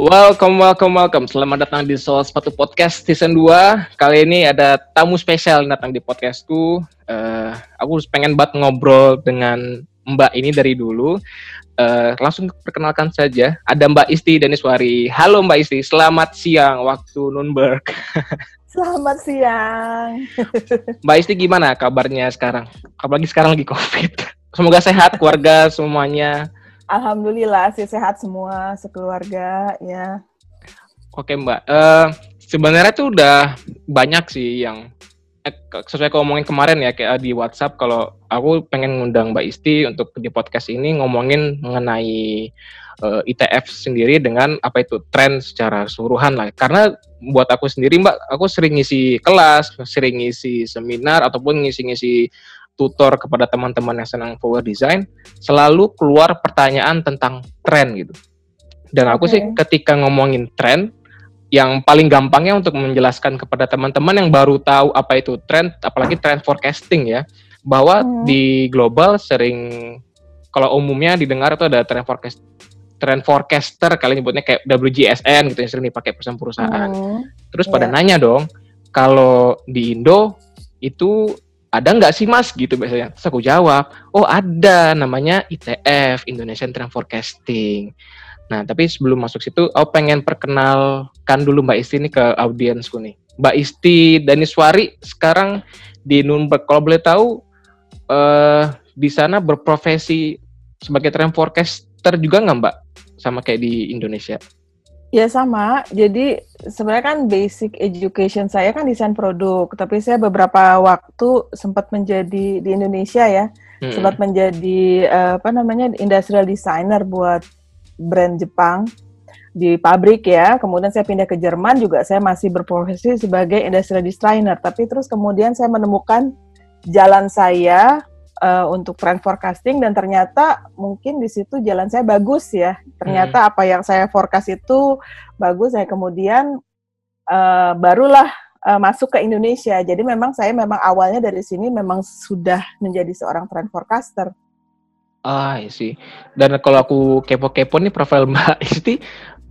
Welcome, welcome, welcome. Selamat datang di Soal Sepatu Podcast Season 2. Kali ini ada tamu spesial datang di podcastku. Uh, aku pengen banget ngobrol dengan Mbak ini dari dulu. Uh, langsung perkenalkan saja. Ada Mbak Isti Daniswari. Halo Mbak Isti, selamat siang waktu Nunberg. Selamat siang. Mbak Isti gimana kabarnya sekarang? Apalagi sekarang lagi COVID. Semoga sehat keluarga semuanya. Alhamdulillah sih sehat semua sekeluarga ya. Oke Mbak, uh, sebenarnya tuh udah banyak sih yang eh, sesuai ngomongin kemarin ya kayak di WhatsApp kalau aku pengen ngundang Mbak Isti untuk di podcast ini ngomongin mengenai uh, eh, ITF sendiri dengan apa itu tren secara keseluruhan lah. Karena buat aku sendiri Mbak, aku sering ngisi kelas, sering ngisi seminar ataupun ngisi-ngisi tutor kepada teman-teman yang senang power design, selalu keluar pertanyaan tentang tren gitu. Dan aku okay. sih ketika ngomongin tren, yang paling gampangnya untuk menjelaskan kepada teman-teman yang baru tahu apa itu tren, apalagi tren forecasting ya, bahwa hmm. di global sering kalau umumnya didengar itu ada tren forecast tren forecaster kalian nyebutnya kayak WGSN gitu yang sering dipakai perusahaan-perusahaan. Hmm. Terus yeah. pada iya. nanya dong, kalau di Indo itu ada nggak sih mas? Gitu biasanya. Terus aku jawab oh ada. Namanya ITF Indonesian Trend Forecasting. Nah tapi sebelum masuk situ aku pengen perkenalkan dulu Mbak Isti ini ke audiensku nih. Mbak Isti Daniswari sekarang di Nunberg kalau boleh tahu uh, di sana berprofesi sebagai trend forecaster juga nggak Mbak? Sama kayak di Indonesia Ya sama, jadi sebenarnya kan basic education saya kan desain produk, tapi saya beberapa waktu sempat menjadi di Indonesia ya, hmm. sempat menjadi uh, apa namanya industrial designer buat brand Jepang di pabrik ya. Kemudian saya pindah ke Jerman juga saya masih berprofesi sebagai industrial designer, tapi terus kemudian saya menemukan jalan saya uh, untuk trend forecasting dan ternyata mungkin di situ jalan saya bagus ya. Ternyata hmm. apa yang saya forecast itu bagus. Saya kemudian uh, barulah uh, masuk ke Indonesia. Jadi memang saya memang awalnya dari sini memang sudah menjadi seorang trend forecaster. Ah, iya sih. Dan kalau aku kepo-kepo nih profil Mbak Isti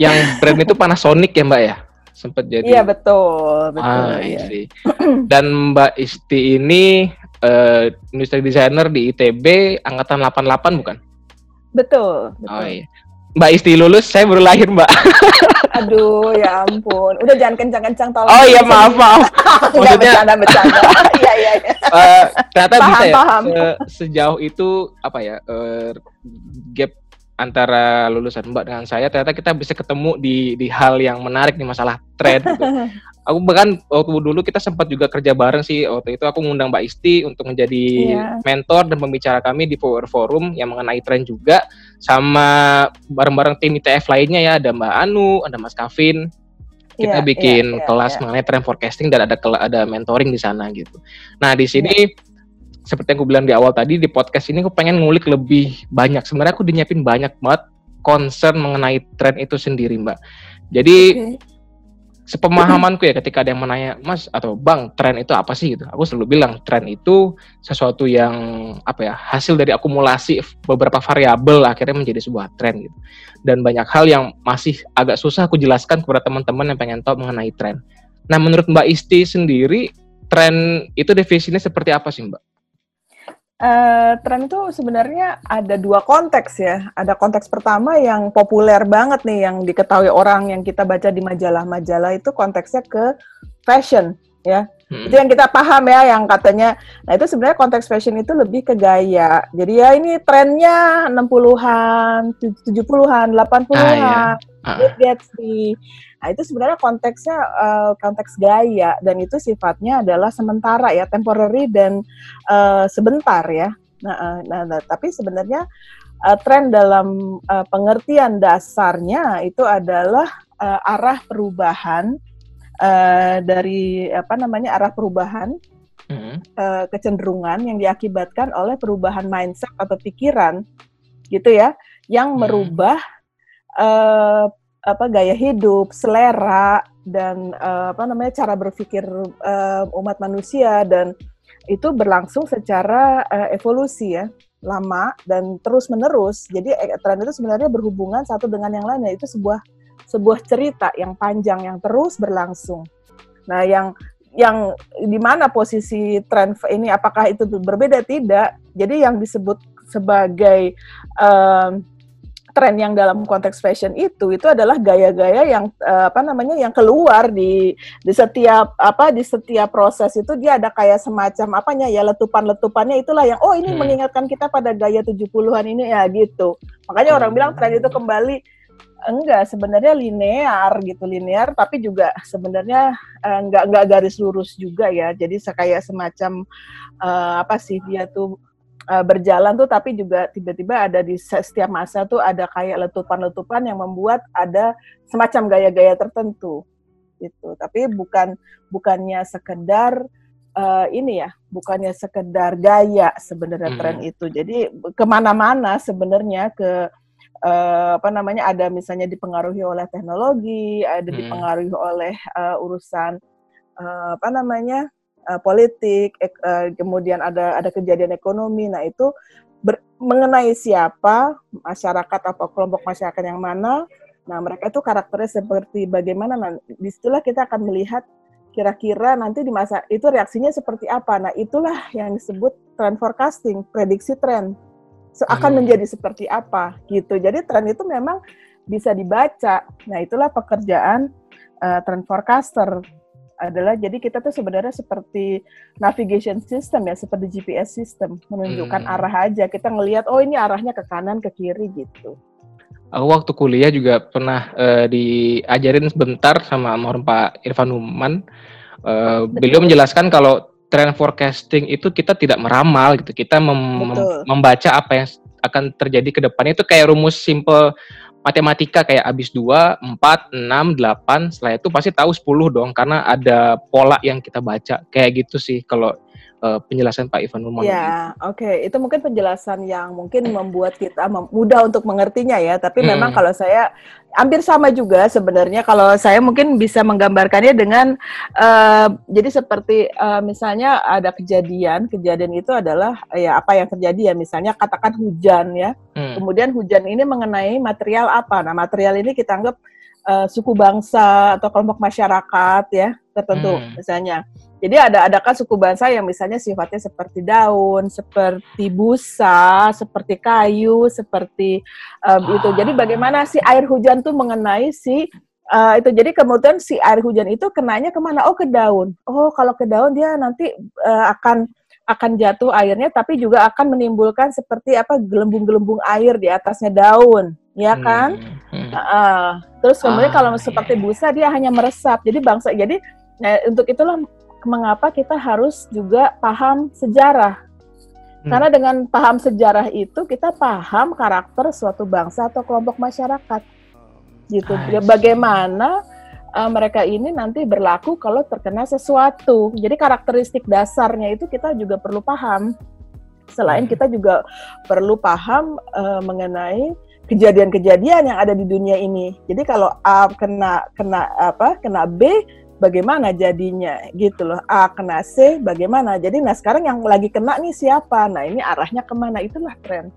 yang brand itu Panasonic ya Mbak ya? Sempat jadi. Iya betul, betul. Ah, iya. Dan Mbak Isti ini uh, industri designer di ITB angkatan 88 bukan? Betul, betul. Oh iya. Mbak Isti lulus, saya baru lahir, Mbak. Aduh, ya ampun. Udah jangan kencang-kencang tolong. Oh iya, maaf, maaf. Maksudnya bercanda-bercanda. Iya, iya, iya. Uh, ternyata paham, bisa ya paham. Se sejauh itu apa ya? Uh, gap antara lulusan Mbak dengan saya ternyata kita bisa ketemu di di hal yang menarik nih masalah tren gitu. aku bahkan waktu dulu kita sempat juga kerja bareng sih waktu itu aku ngundang Mbak Isti untuk menjadi yeah. mentor dan pembicara kami di Power Forum yang mengenai tren juga sama bareng-bareng tim ITF lainnya ya ada Mbak Anu, ada Mas Kavin. Kita yeah, bikin yeah, yeah, kelas yeah. mengenai trend forecasting dan ada ada mentoring di sana gitu. Nah, di sini yeah seperti yang aku bilang di awal tadi di podcast ini aku pengen ngulik lebih banyak. Sebenarnya aku dinyiapin banyak banget concern mengenai tren itu sendiri, Mbak. Jadi okay. sepemahamanku ya ketika ada yang menanya, "Mas atau Bang, tren itu apa sih?" gitu. Aku selalu bilang tren itu sesuatu yang apa ya, hasil dari akumulasi beberapa variabel akhirnya menjadi sebuah tren gitu. Dan banyak hal yang masih agak susah aku jelaskan kepada teman-teman yang pengen tahu mengenai tren. Nah, menurut Mbak Isti sendiri, tren itu definisinya seperti apa sih, Mbak? Uh, tren itu sebenarnya ada dua konteks ya. Ada konteks pertama yang populer banget nih, yang diketahui orang yang kita baca di majalah-majalah itu konteksnya ke fashion ya. Hmm. Itu yang kita paham ya, yang katanya, nah itu sebenarnya konteks fashion itu lebih ke gaya. Jadi ya ini trennya 60-an, 70-an, 80-an, ah, iya. Uh. Gatsby. Nah, itu sebenarnya konteksnya uh, konteks gaya dan itu sifatnya adalah sementara ya, temporary dan uh, sebentar ya. Nah, uh, nah, nah tapi sebenarnya uh, tren dalam uh, pengertian dasarnya itu adalah uh, arah perubahan uh, dari apa namanya arah perubahan mm-hmm. uh, kecenderungan yang diakibatkan oleh perubahan mindset atau pikiran gitu ya, yang mm. merubah uh, apa gaya hidup, selera dan uh, apa namanya cara berpikir uh, umat manusia dan itu berlangsung secara uh, evolusi ya lama dan terus menerus. Jadi tren itu sebenarnya berhubungan satu dengan yang lainnya itu sebuah sebuah cerita yang panjang yang terus berlangsung. Nah, yang yang di mana posisi tren ini apakah itu berbeda tidak? Jadi yang disebut sebagai um, tren yang dalam konteks fashion itu itu adalah gaya-gaya yang uh, apa namanya yang keluar di di setiap apa di setiap proses itu dia ada kayak semacam apanya ya letupan-letupannya itulah yang oh ini hmm. mengingatkan kita pada gaya 70-an ini ya gitu. Makanya orang bilang tren itu kembali enggak sebenarnya linear gitu linear tapi juga sebenarnya uh, enggak enggak garis lurus juga ya jadi kayak semacam uh, apa sih dia tuh uh, berjalan tuh tapi juga tiba-tiba ada di setiap masa tuh ada kayak letupan-letupan yang membuat ada semacam gaya-gaya tertentu gitu tapi bukan bukannya sekedar uh, ini ya bukannya sekedar gaya sebenarnya hmm. tren itu jadi ke mana-mana sebenarnya ke uh, apa namanya ada misalnya dipengaruhi oleh teknologi ada hmm. dipengaruhi oleh uh, urusan uh, apa namanya uh, politik, ek, uh, kemudian ada ada kejadian ekonomi. Nah itu ber, mengenai siapa masyarakat atau kelompok masyarakat yang mana. Nah mereka itu karakternya seperti bagaimana. Nah di situlah kita akan melihat kira-kira nanti di masa itu reaksinya seperti apa. Nah itulah yang disebut trend forecasting, prediksi tren. So, akan hmm. menjadi seperti apa gitu. Jadi tren itu memang bisa dibaca. Nah itulah pekerjaan uh, trend forecaster adalah jadi kita tuh sebenarnya seperti navigation system ya, seperti GPS system, menunjukkan hmm. arah aja. Kita ngelihat oh ini arahnya ke kanan, ke kiri gitu. Aku waktu kuliah juga pernah uh, diajarin sebentar sama almarhum Pak Irfan Numan. Uh, beliau menjelaskan kalau trend forecasting itu kita tidak meramal gitu. Kita mem membaca apa yang akan terjadi ke depannya itu kayak rumus simple matematika kayak abis 2, 4, 6, 8, setelah itu pasti tahu 10 dong karena ada pola yang kita baca. Kayak gitu sih kalau uh, penjelasan Pak Ivan Nurman. Ya, oke. Okay. Itu mungkin penjelasan yang mungkin membuat kita mudah untuk mengertinya ya. Tapi hmm. memang kalau saya hampir sama juga sebenarnya. Kalau saya mungkin bisa menggambarkannya dengan uh, jadi seperti uh, misalnya ada kejadian, kejadian itu adalah ya apa yang terjadi ya. Misalnya katakan hujan ya. Hmm. Kemudian hujan ini mengenai material apa? Nah, material ini kita anggap uh, suku bangsa atau kelompok masyarakat ya tertentu hmm. misalnya. Jadi ada adakah suku bangsa yang misalnya sifatnya seperti daun, seperti busa, seperti kayu, seperti um, ah. itu. Jadi bagaimana si air hujan tuh mengenai si uh, itu. Jadi kemudian si air hujan itu kenanya ke mana? Oh ke daun. Oh kalau ke daun dia nanti uh, akan akan jatuh airnya, tapi juga akan menimbulkan seperti apa gelembung-gelembung air di atasnya daun, ya hmm, kan? Hmm. Uh, terus kemudian ah, kalau seperti iya. busa dia hanya meresap. Jadi bangsa. Jadi nah, untuk itulah mengapa kita harus juga paham sejarah. Hmm. Karena dengan paham sejarah itu kita paham karakter suatu bangsa atau kelompok masyarakat. Gitu. Ya, bagaimana uh, mereka ini nanti berlaku kalau terkena sesuatu. Jadi karakteristik dasarnya itu kita juga perlu paham. Selain hmm. kita juga perlu paham uh, mengenai kejadian-kejadian yang ada di dunia ini. Jadi kalau A kena kena apa? kena B bagaimana jadinya gitu loh A kena C bagaimana jadi nah sekarang yang lagi kena nih siapa nah ini arahnya ke mana itulah tren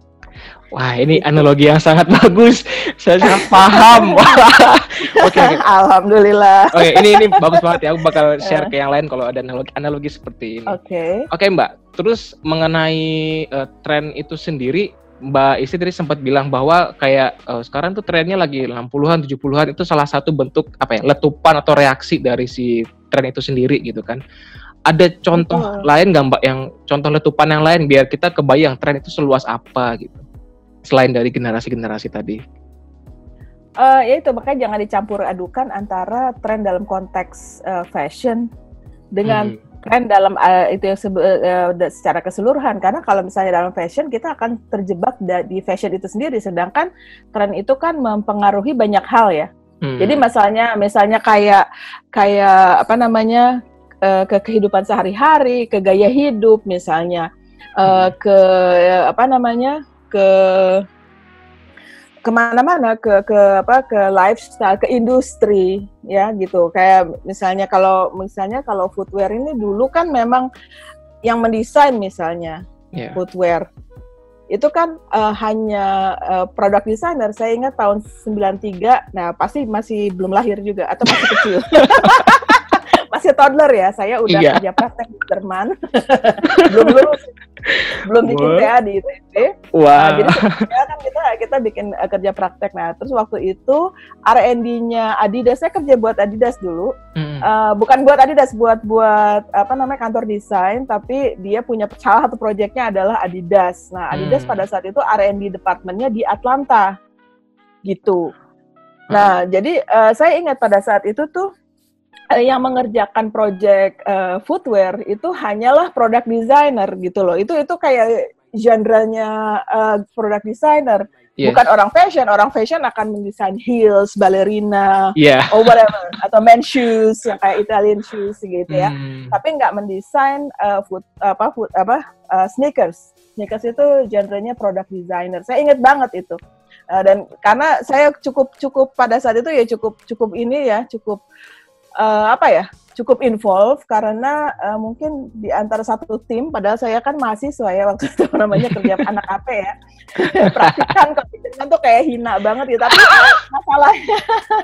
Wah, ini gitu. analogi yang sangat bagus. Saya sangat paham. Oke, okay, okay. Alhamdulillah. Oke, okay, ini ini bagus banget ya. Aku bakal share ke yang lain kalau ada analogi analogi seperti ini. Oke. Okay. Oke, okay, Mbak. Terus mengenai uh, tren itu sendiri, Mbak Isi tadi sempat bilang bahwa kayak uh, sekarang tuh trennya lagi 60-an, 70-an itu salah satu bentuk apa ya, letupan atau reaksi dari si tren itu sendiri gitu kan. Ada contoh Betul. lain nggak Mbak yang contoh letupan yang lain biar kita kebayang tren itu seluas apa gitu. Selain dari generasi-generasi tadi. Uh, ya itu makanya jangan dicampur adukan antara tren dalam konteks uh, fashion dengan hmm kan dalam uh, itu yang uh, secara keseluruhan. Karena kalau misalnya dalam fashion kita akan terjebak di fashion itu sendiri. Sedangkan tren itu kan mempengaruhi banyak hal ya. Hmm. jadi masalahnya misalnya kayak kayak apa namanya uh, ke kehidupan sehari-hari ke gaya hidup misalnya uh, ke apa namanya ke ke mana-mana ke ke apa ke lifestyle ke industri ya gitu kayak misalnya kalau misalnya kalau footwear ini dulu kan memang yang mendesain misalnya yeah. footwear itu kan uh, hanya uh, product designer. Saya ingat tahun 93, nah pasti masih belum lahir juga atau masih kecil. masih toddler ya. Saya udah iya. kerja praktek di Jerman. belum lulus. Belum bikin TA di ITB. Wow. Nah, jadi kan kita kita bikin uh, kerja praktek. Nah, terus waktu itu R&D-nya Adidas saya kerja buat Adidas dulu. Hmm. Uh, bukan buat Adidas, buat buat apa namanya kantor desain, tapi dia punya salah satu proyeknya adalah Adidas. Nah, Adidas hmm. pada saat itu R&D departmentnya di Atlanta. Gitu. Nah, jadi uh, saya ingat pada saat itu tuh yang mengerjakan project uh, footwear itu hanyalah product designer gitu loh. Itu itu kayak genre-nya uh, product designer. Yes. Bukan orang fashion, orang fashion akan mendesain heels, ballerina, yeah. or whatever, atau men shoes yang kayak Italian shoes gitu ya. Hmm. Tapi nggak mendesain uh, foot apa foot apa uh, sneakers. Sneakers itu genre-nya product designer. Saya ingat banget itu. Uh, dan karena saya cukup cukup pada saat itu ya cukup cukup ini ya cukup uh, apa ya cukup involve karena uh, mungkin di antara satu tim padahal saya kan mahasiswa ya waktu itu namanya kerja anak AP ya. Praktikan kan tuh kayak hina banget gitu. Tapi masalahnya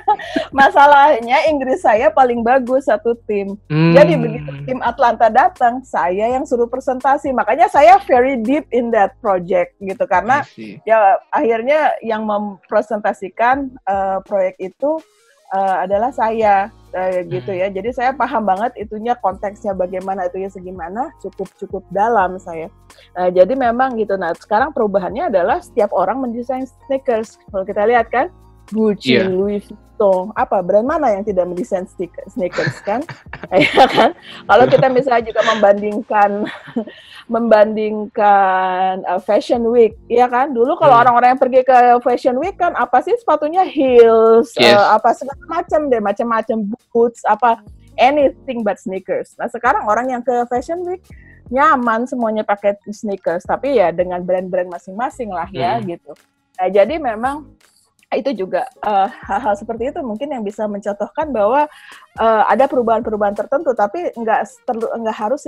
masalahnya Inggris saya paling bagus satu tim. Hmm. jadi begitu tim Atlanta datang saya yang suruh presentasi. Makanya saya very deep in that project gitu karena ya akhirnya yang mempresentasikan uh, proyek itu uh, adalah saya uh, gitu ya. Jadi saya paham banget itunya konteksnya bagaimana itunya segimana cukup cukup dalam saya. Uh, jadi memang gitu. Nah sekarang perubahannya adalah setiap orang mendesain sneakers. Kalau kita lihat kan Gucci, yeah. Louis Vuitton, apa brand mana yang tidak mendesain sneakers kan? ya kan? Kalau kita misalnya juga membandingkan membandingkan uh, Fashion Week, ya kan? Dulu kalau hmm. orang-orang yang pergi ke Fashion Week kan apa sih sepatunya heels, yes. uh, apa segala macam deh, macam-macam boots, apa anything but sneakers. Nah sekarang orang yang ke Fashion Week nyaman semuanya pakai sneakers, tapi ya dengan brand-brand masing-masing lah ya hmm. gitu. Nah jadi memang itu juga uh, hal-hal seperti itu mungkin yang bisa mencontohkan bahwa uh, ada perubahan-perubahan tertentu tapi nggak nggak harus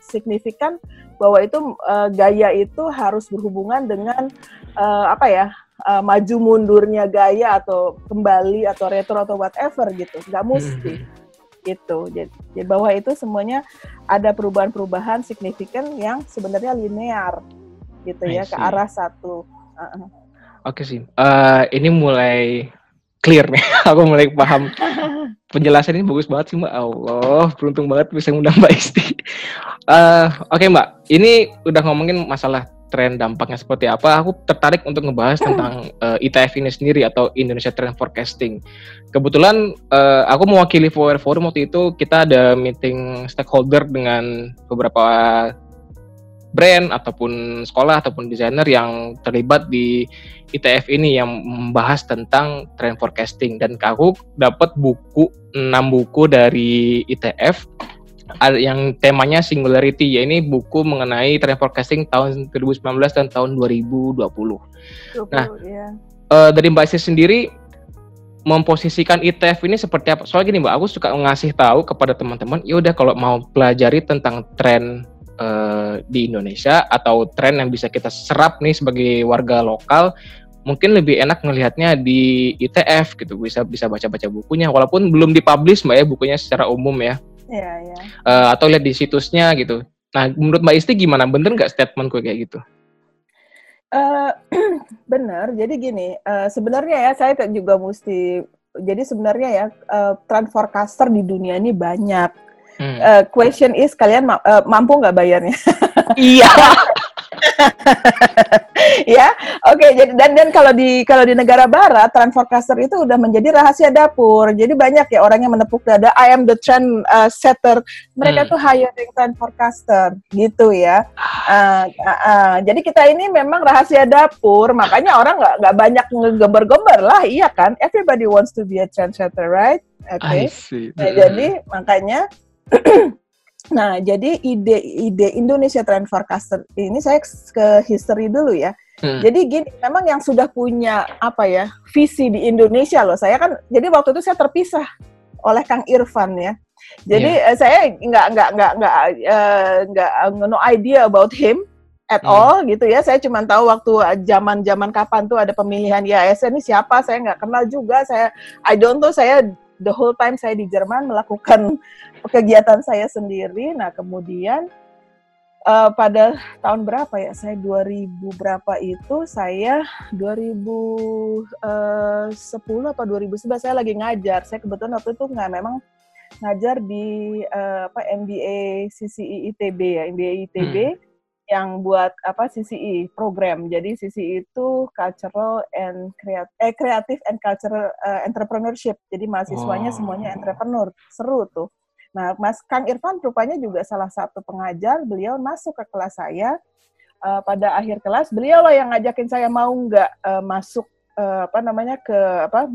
signifikan bahwa itu uh, gaya itu harus berhubungan dengan uh, apa ya uh, maju mundurnya gaya atau kembali atau retro atau whatever gitu. Nggak mesti. Hmm. gitu. Jadi, jadi bahwa itu semuanya ada perubahan-perubahan signifikan yang sebenarnya linear gitu ya ke arah satu. Uh -uh. Oke sih. Uh, ini mulai clear nih. Aku mulai paham. Penjelasan ini bagus banget sih Mbak. Allah, beruntung banget bisa ngundang Mbak Isti. Uh, Oke okay, Mbak, ini udah ngomongin masalah tren dampaknya seperti apa. Aku tertarik untuk ngebahas tentang uh, eh, ITF ini sendiri atau Indonesia Trend Forecasting. Kebetulan uh, aku mewakili Forum waktu itu kita ada meeting stakeholder dengan beberapa brand ataupun sekolah ataupun desainer yang terlibat di ITF ini yang membahas tentang trend forecasting dan aku dapat buku 6 buku dari ITF yang temanya singularity ya ini buku mengenai trend forecasting tahun 2019 dan tahun 2020. 20, nah, ya. uh, dari Mbak Isis sendiri memposisikan ITF ini seperti apa? Soalnya gini Mbak, aku suka ngasih tahu kepada teman-teman, ya udah kalau mau pelajari tentang tren uh, di Indonesia atau tren yang bisa kita serap nih sebagai warga lokal mungkin lebih enak melihatnya di ITF gitu. Bisa bisa baca-baca bukunya. Walaupun belum dipublish mbak ya bukunya secara umum ya. Iya, iya. Uh, atau lihat di situsnya gitu. Nah menurut mbak Isti gimana? Bener nggak statementku kayak gitu? Uh, bener. Jadi gini uh, sebenarnya ya saya juga mesti jadi sebenarnya ya uh, trend forecaster di dunia ini banyak Hmm. Uh, question is kalian ma uh, mampu nggak bayarnya? iya. ya, oke. Okay, jadi dan dan kalau di kalau di negara barat, trend forecaster itu udah menjadi rahasia dapur. Jadi banyak ya orang yang menepuk dada. I am the trend uh, setter. Mereka hmm. tuh hiring trend forecaster, gitu ya. Uh, uh, uh, jadi kita ini memang rahasia dapur. Makanya orang nggak nggak banyak ngegembar-gembar lah, iya kan? Everybody wants to be a trend setter, right? Oke. Okay. Nah, jadi makanya nah, jadi ide-ide Indonesia Trend Forecaster ini saya ke history dulu ya. Hmm. Jadi gini, memang yang sudah punya apa ya visi di Indonesia loh. Saya kan, jadi waktu itu saya terpisah oleh Kang Irfan ya. Jadi yeah. uh, saya nggak nggak nggak nggak uh, nggak no idea about him at hmm. all gitu ya. Saya cuma tahu waktu zaman-zaman kapan tuh ada pemilihan IASN ini siapa, saya nggak kenal juga. Saya I don't know, saya the whole time saya di Jerman melakukan kegiatan saya sendiri. Nah, kemudian uh, pada tahun berapa ya? Saya 2000 berapa itu saya 2010 atau 2011 saya lagi ngajar. Saya kebetulan waktu itu nggak memang ngajar di uh, apa MBA CCI ITB ya, MBA ITB hmm. yang buat apa CCI program. Jadi CCI itu Cultural and Creative, eh, Creative and Cultural uh, Entrepreneurship. Jadi mahasiswanya oh. semuanya entrepreneur. Seru tuh. Nah, Mas Kang Irfan rupanya juga salah satu pengajar. Beliau masuk ke kelas saya. Uh, pada akhir kelas, beliau lah yang ngajakin saya mau nggak uh, masuk uh, apa namanya ke apa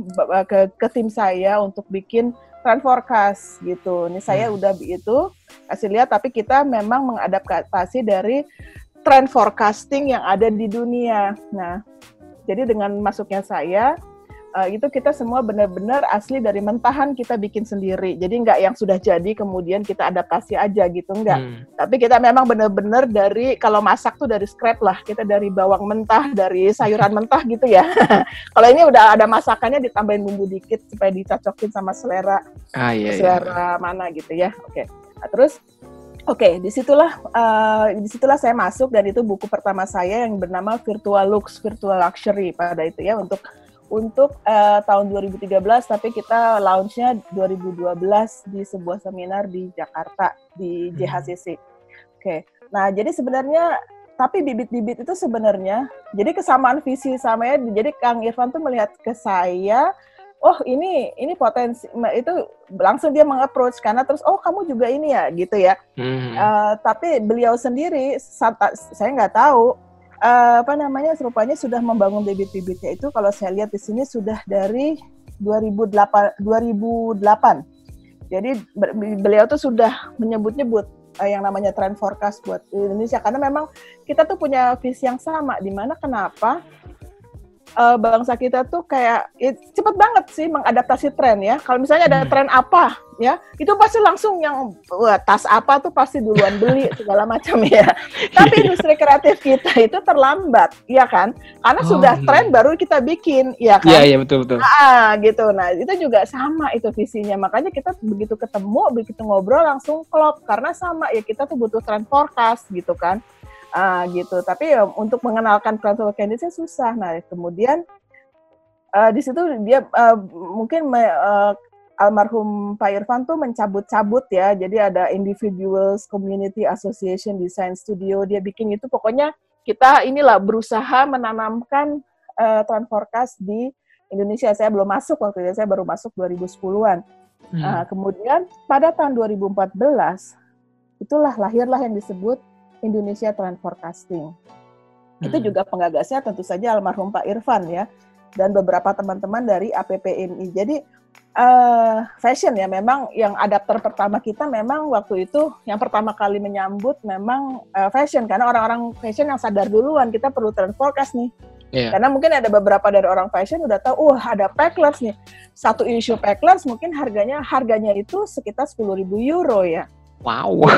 ke, ke tim saya untuk bikin trend forecast gitu. Ini saya hmm. udah begitu kasih lihat, tapi kita memang mengadaptasi dari trend forecasting yang ada di dunia. Nah, jadi dengan masuknya saya, uh, itu kita semua benar-benar asli dari mentahan kita bikin sendiri. Jadi nggak yang sudah jadi kemudian kita adaptasi aja gitu nggak. Hmm. Tapi kita memang benar-benar dari kalau masak tuh dari scrap lah. Kita dari bawang mentah, dari sayuran mentah gitu ya. kalau ini udah ada masakannya ditambahin bumbu dikit supaya dicocokin sama selera ah, iya, iya. selera iya. mana gitu ya. Oke. Okay. Nah, terus Oke, okay, di situlah uh, di situlah saya masuk dan itu buku pertama saya yang bernama Virtual Lux, Virtual Luxury pada itu ya untuk untuk uh, tahun 2013 tapi kita launchnya 2012 di sebuah seminar di Jakarta di JHCC. Hmm. Oke. Okay. Nah, jadi sebenarnya tapi bibit-bibit itu sebenarnya jadi kesamaan visi sama ya. Jadi Kang Irfan tuh melihat ke saya, oh ini ini potensi itu langsung dia mengapproach karena terus oh kamu juga ini ya gitu ya. Hmm. Uh, tapi beliau sendiri saya nggak tahu uh, apa namanya serupanya sudah membangun bibit-bibitnya itu kalau saya lihat di sini sudah dari 2008 2008. Jadi beliau tuh sudah menyebut-nyebut uh, yang namanya trend forecast buat Indonesia karena memang kita tuh punya visi yang sama di mana kenapa uh, bangsa kita tuh kayak ya, cepet banget sih mengadaptasi tren ya. Kalau misalnya ada hmm. tren apa ya, itu pasti langsung yang wah, tas apa tuh pasti duluan beli segala macam ya. Tapi industri kreatif kita itu terlambat, ya kan? Karena oh, sudah iya. tren baru kita bikin, ya kan? Iya, iya betul betul. Ah, gitu. Nah, itu juga sama itu visinya. Makanya kita begitu ketemu, begitu ngobrol langsung klop karena sama ya kita tuh butuh trend forecast gitu kan uh, gitu. Tapi ya untuk mengenalkan Practical Candidates susah. Nah kemudian uh, di situ dia uh, mungkin me, uh, almarhum Pak Irfan tuh mencabut-cabut ya. Jadi ada Individuals Community Association Design Studio. Dia bikin itu pokoknya kita inilah berusaha menanamkan uh, Transforecast di Indonesia. Saya belum masuk waktu itu, saya baru masuk 2010-an. Hmm. Nah, kemudian pada tahun 2014 itulah lahirlah yang disebut Indonesia Trend Forecasting. Hmm. Itu juga penggagasnya tentu saja almarhum Pak Irfan ya dan beberapa teman-teman dari APPMI. Jadi uh, fashion ya memang yang adapter pertama kita memang waktu itu yang pertama kali menyambut memang uh, fashion karena orang-orang fashion yang sadar duluan kita perlu trend forecast nih. Yeah. Karena mungkin ada beberapa dari orang fashion udah tahu, wah ada packlers nih. Satu isu packlers mungkin harganya harganya itu sekitar 10.000 euro ya. Wow.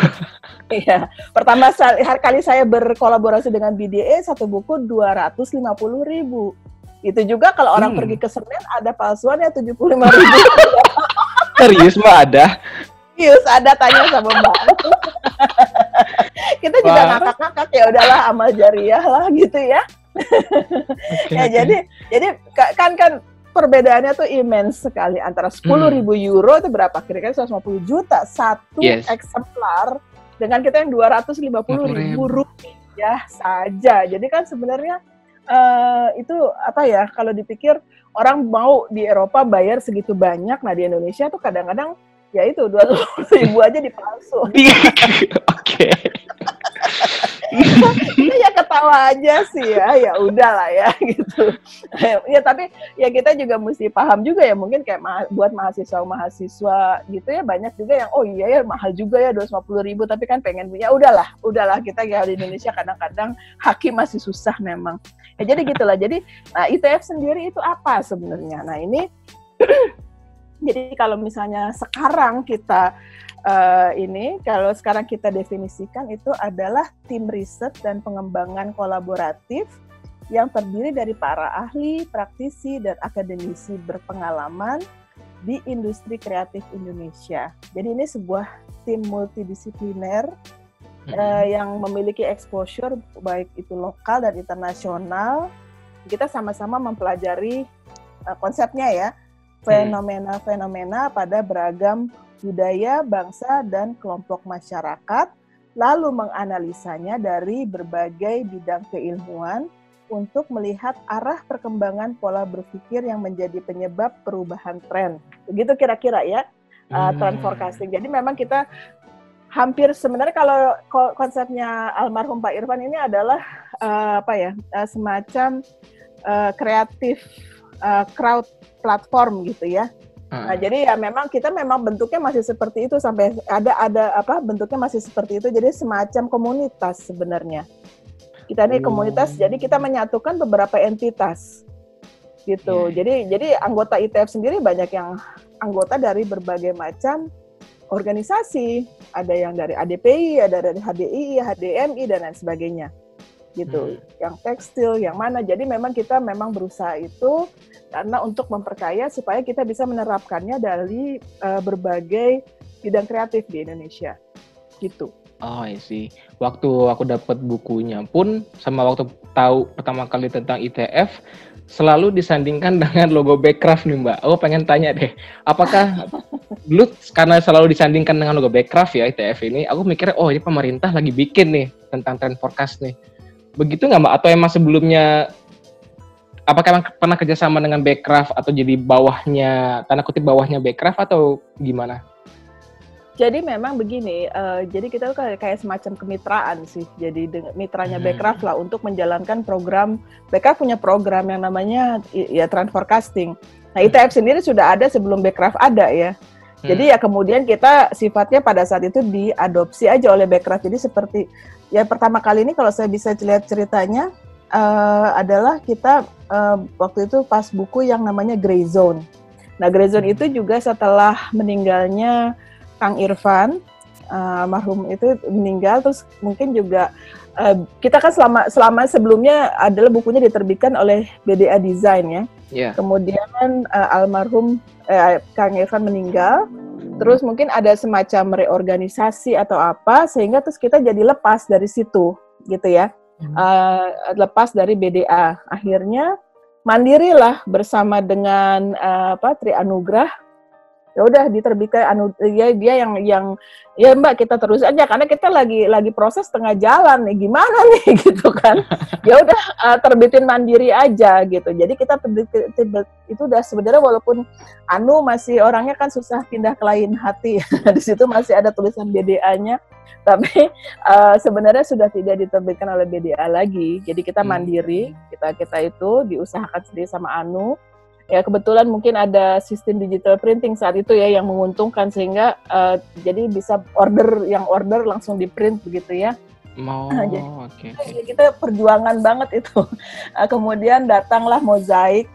Iya. Pertama kali saya berkolaborasi dengan BDA satu buku dua ratus lima puluh ribu. Itu juga kalau orang hmm. pergi ke Senin ada palsuannya tujuh puluh lima ribu. Serius mbak ada? Serius ada tanya sama mbak. Kita juga ngakak-ngakak ya udahlah amal jariah lah gitu ya. okay, ya okay. jadi jadi kan kan perbedaannya tuh immense sekali antara 10 hmm. ribu euro itu berapa kira-kira 150 juta satu yes. eksemplar dengan kita yang 250 ribu rupiah saja. Jadi kan sebenarnya uh, itu apa ya kalau dipikir orang mau di Eropa bayar segitu banyak, nah di Indonesia tuh kadang-kadang ya itu dua ribu aja dipalsu. Oke kita ya ketawa aja sih ya ya udahlah ya gitu. Ya tapi ya kita juga mesti paham juga ya mungkin kayak ma buat mahasiswa mahasiswa gitu ya banyak juga yang oh iya ya mahal juga ya dua puluh ribu tapi kan pengen punya. Udahlah udahlah kita ya di Indonesia kadang-kadang hakim masih susah memang. Ya jadi gitulah jadi nah ITF sendiri itu apa sebenarnya? Nah ini jadi kalau misalnya sekarang kita uh, ini kalau sekarang kita definisikan itu adalah tim riset dan pengembangan kolaboratif yang terdiri dari para ahli, praktisi, dan akademisi berpengalaman di industri kreatif Indonesia. Jadi ini sebuah tim multidisipliner hmm. uh, yang memiliki exposure baik itu lokal dan internasional. Kita sama-sama mempelajari uh, konsepnya ya, fenomena-fenomena pada beragam budaya, bangsa, dan kelompok masyarakat, lalu menganalisanya dari berbagai bidang keilmuan untuk melihat arah perkembangan pola berpikir yang menjadi penyebab perubahan tren. Begitu kira-kira ya, uh, trend forecasting. Jadi memang kita hampir sebenarnya kalau konsepnya almarhum Pak Irfan ini adalah uh, apa ya, uh, semacam uh, kreatif uh, crowd platform gitu ya. Nah, jadi ya memang kita memang bentuknya masih seperti itu sampai ada ada apa bentuknya masih seperti itu jadi semacam komunitas sebenarnya. Kita ini komunitas jadi kita menyatukan beberapa entitas gitu. Yeah. Jadi jadi anggota ITF sendiri banyak yang anggota dari berbagai macam organisasi. Ada yang dari ADPI, ada dari HDI, HDMI dan lain sebagainya gitu. Hmm. Yang tekstil, yang mana. Jadi memang kita memang berusaha itu karena untuk memperkaya supaya kita bisa menerapkannya dari uh, berbagai bidang kreatif di Indonesia. Gitu. Oh, I see. Waktu aku dapat bukunya pun sama waktu tahu pertama kali tentang ITF selalu disandingkan dengan logo Backcraft nih Mbak. Aku pengen tanya deh, apakah dulu karena selalu disandingkan dengan logo Backcraft ya ITF ini, aku mikirnya oh ini pemerintah lagi bikin nih tentang trend forecast nih Begitu nggak Mbak? Atau emang sebelumnya apakah emang pernah kerjasama dengan Backcraft atau jadi bawahnya, tanda kutip bawahnya Backcraft atau gimana? Jadi memang begini, uh, jadi kita tuh kayak, kayak semacam kemitraan sih. Jadi mitranya hmm. Backcraft lah untuk menjalankan program. Backcraft punya program yang namanya ya trend forecasting. Nah ITF sendiri sudah ada sebelum Backcraft ada ya. Jadi hmm. ya kemudian kita sifatnya pada saat itu diadopsi aja oleh Backcraft. Jadi seperti ya pertama kali ini kalau saya bisa lihat ceritanya uh, adalah kita uh, waktu itu pas buku yang namanya Grey Zone. Nah, Grey Zone itu juga setelah meninggalnya Kang Irfan, uh, marhum itu meninggal, terus mungkin juga uh, kita kan selama selama sebelumnya adalah bukunya diterbitkan oleh BDA Design ya. Yeah. Kemudian uh, almarhum uh, Kang Irfan meninggal, terus mungkin ada semacam reorganisasi atau apa sehingga terus kita jadi lepas dari situ gitu ya. Hmm. uh, lepas dari BDA akhirnya mandirilah bersama dengan uh, apa Tri Anugrah ya udah diterbitkan anu ya dia yang yang ya Mbak kita terus aja karena kita lagi lagi proses tengah jalan nih gimana nih gitu kan. Ya udah uh, terbitin mandiri aja gitu. Jadi kita terbit, terbit, itu udah sebenarnya walaupun anu masih orangnya kan susah pindah ke lain hati di situ masih ada tulisan BDA-nya tapi uh, sebenarnya sudah tidak diterbitkan oleh BDA lagi. Jadi kita hmm. mandiri kita kita itu diusahakan sendiri sama Anu ya kebetulan mungkin ada sistem digital printing saat itu ya yang menguntungkan sehingga uh, jadi bisa order yang order langsung di print begitu ya. Oh, jadi, okay, okay. kita perjuangan banget itu. Uh, kemudian datanglah mozaik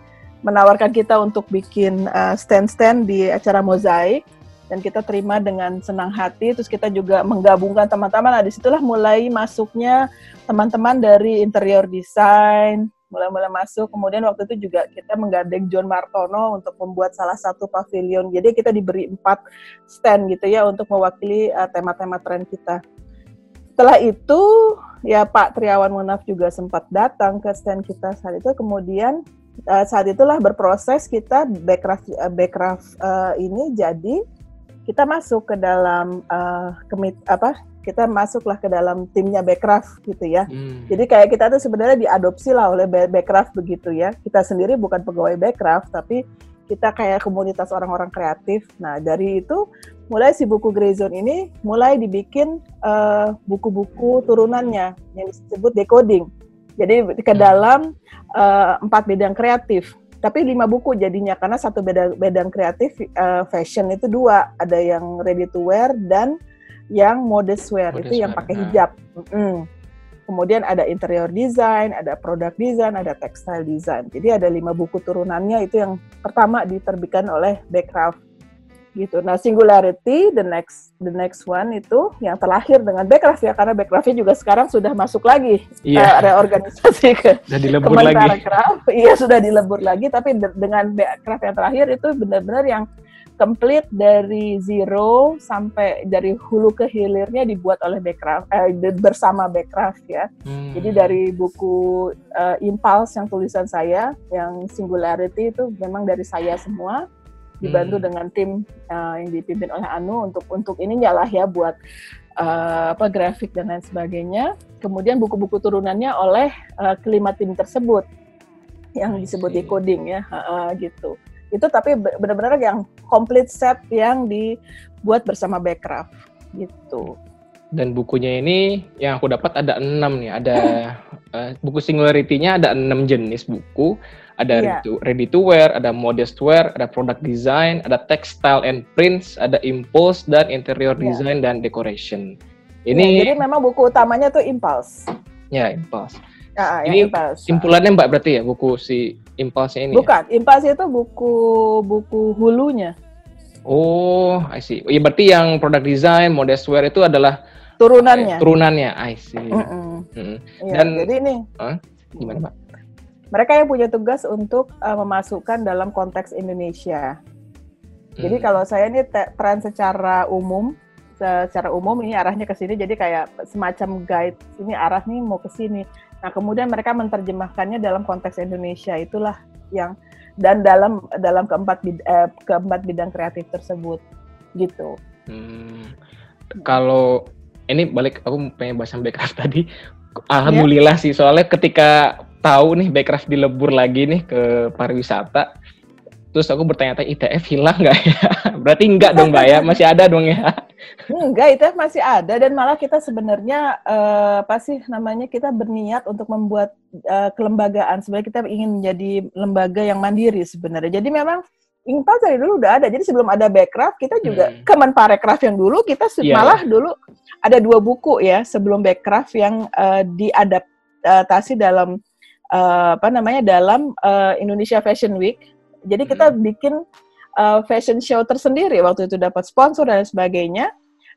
menawarkan kita untuk bikin uh, stand-stand di acara mozaik dan kita terima dengan senang hati. Terus kita juga menggabungkan teman-teman. Nah di situlah mulai masuknya teman-teman dari interior design, mulai-mulai masuk. Kemudian waktu itu juga kita menggandeng John Martono untuk membuat salah satu pavilion. Jadi kita diberi empat stand gitu ya untuk mewakili uh, tema-tema tren kita. Setelah itu ya Pak Triawan Munaf juga sempat datang ke stand kita saat itu. Kemudian uh, saat itulah berproses kita backcraft uh, backcraft uh, ini jadi kita masuk ke dalam uh, kemit apa kita masuklah ke dalam timnya Backcraft gitu ya. Hmm. Jadi kayak kita tuh sebenarnya diadopsi lah oleh Backcraft begitu ya. Kita sendiri bukan pegawai Backcraft tapi kita kayak komunitas orang-orang kreatif. Nah dari itu mulai si buku Grey Zone ini mulai dibikin eh, buku-buku uh, turunannya yang disebut decoding. Jadi ke hmm. dalam uh, empat bidang kreatif tapi lima buku jadinya karena satu beda bidang kreatif uh, fashion itu dua ada yang ready to wear dan yang modest wear modest itu yang pakai hijab. Mm. Kemudian ada interior design, ada product design, ada textile design. Jadi ada lima buku turunannya itu yang pertama diterbitkan oleh Backcraft. gitu. Nah, singularity the next the next one itu yang terlahir dengan Backcraft ya karena Backcraftnya juga sekarang sudah masuk lagi Iya. uh, reorganisasi ke dilebur Kementerian lagi. Iya sudah dilebur lagi tapi de- dengan Backcraft yang terakhir itu benar-benar yang complete dari zero sampai dari hulu ke hilirnya dibuat oleh Backcraft eh, bersama Backcraft ya. Hmm. Jadi dari buku uh, Impulse yang tulisan saya, yang Singularity itu memang dari saya semua, dibantu Hmm. dengan tim uh, yang dipimpin oleh Anu untuk untuk ini lah ya buat uh, apa grafik dan lain sebagainya. Kemudian buku-buku turunannya oleh uh, kelima tim tersebut yang disebut decoding ya, uh, uh, gitu. Itu tapi be- benar-benar yang complete set yang dibuat bersama Backcraft gitu. Dan bukunya ini yang aku dapat ada enam nih. Ada eh, buku singularity-nya ada enam jenis buku. Ada Iya. ready, to, ready to wear, ada modest wear, ada product design, ada textile and prints, ada impulse dan interior Iya. design dan decoration. Iya, Ini jadi memang buku utamanya tuh Impulse. ya impulse. Ah, Ini yang Impulse. Simpulannya Mbak berarti ya buku si impulse-nya ini. ya? Bukan, Impulse itu buku buku hulunya, Oh, I see. Iya berarti yang product design, modest wear itu adalah turunannya. eh, turunannya. I see. Mm-mm. Mm-mm. Iya, Dan- jadi ini Gimana, Mbak? mereka yang punya tugas untuk uh, memasukkan dalam konteks Indonesia. Jadi Hmm. kalau saya ini tren secara umum, secara umum ini arahnya ke sini, jadi kayak semacam guide ini arah nih mau ke sini. Nah kemudian mereka menerjemahkannya dalam konteks Indonesia itulah yang dan dalam dalam keempat bid- eh, keempat bidang kreatif tersebut gitu. Hmm, kalau ini balik aku pengen bahas yang Backcraft tadi. Alhamdulillah sih soalnya ketika tahu nih Backcraft dilebur lagi nih ke pariwisata, terus aku bertanya-tanya ITF hilang nggak ya? Berarti enggak dong Mbak ya, masih ada dong ya? Enggak, itu masih ada dan malah kita sebenarnya eh, apa sih namanya kita berniat untuk membuat eh, kelembagaan. Sebenarnya kita ingin menjadi lembaga yang mandiri sebenarnya. Jadi memang Impal dari dulu udah ada. Jadi sebelum ada Backcraft, kita juga Hmm. Kemenparekraf yang dulu kita se- Iya, malah dulu ada dua buku ya sebelum Backcraft yang eh, diadaptasi dalam eh, apa namanya dalam eh, Indonesia Fashion Week. Jadi kita Hmm. bikin eh, fashion show tersendiri waktu itu dapat sponsor dan sebagainya.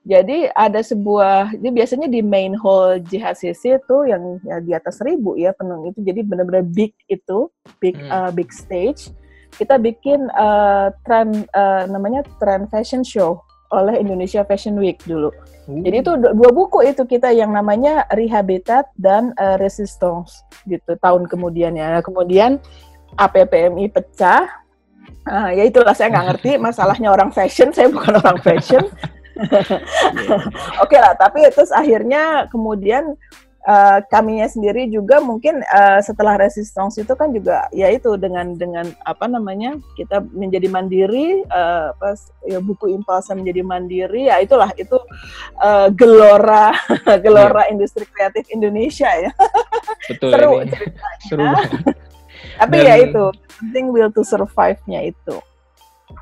Jadi ada sebuah, jadi biasanya di main hall JHCC itu yang ya, di atas seribu ya penuh itu, jadi benar-benar big itu, big Hmm. uh, big stage. Kita bikin uh, trend uh, namanya trend fashion show oleh Indonesia Fashion Week dulu. Jadi itu du- dua buku itu kita yang namanya Rehabitat dan uh, Resistance gitu tahun kemudian ya. Nah, Kemudian APPMI pecah. Ah, ya itulah saya nggak ngerti masalahnya orang fashion, saya bukan orang fashion. Oke lah, tapi terus akhirnya kemudian eh, kaminya sendiri juga mungkin eh, setelah resistance itu kan juga ya itu dengan dengan apa namanya kita menjadi mandiri eh, pas ya buku impulsa menjadi mandiri ya itulah itu eh, gelora gelora industri kreatif Indonesia ya Betul seru ini. ceritanya. Seru. Tapi Dan- ya itu penting will to survive-nya itu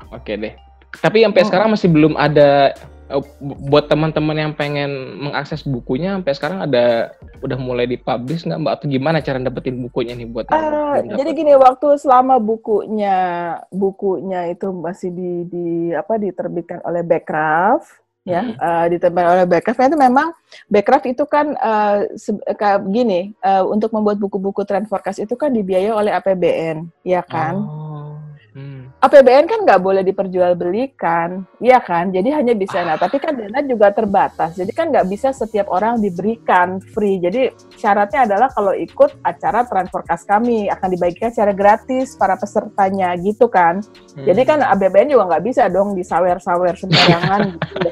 Oke deh. Tapi sampai Hmm. sekarang masih belum ada eh, bu- buat teman-teman yang pengen mengakses bukunya sampai sekarang ada udah mulai dipublish nggak Mbak atau gimana cara dapetin bukunya nih buat belum jadi gini waktu selama bukunya bukunya itu masih di, di apa diterbitkan oleh Backcraft ya Hmm. eh, diterbitkan oleh Backcraft itu memang Backcraft itu kan kayak gini eh, untuk membuat buku-buku trend forecast itu kan dibiayai oleh APBN ya kan Oh. APBN kan nggak boleh diperjualbelikan, iya kan? Jadi hanya bisa, nah tapi kan dana juga terbatas, jadi kan nggak bisa setiap orang diberikan free. Jadi syaratnya adalah kalau ikut acara Trend Forecast kami akan dibagikan secara gratis para pesertanya gitu kan. Jadi kan Hmm. APBN juga nggak bisa dong disawer-sawer sembarangan. gitu.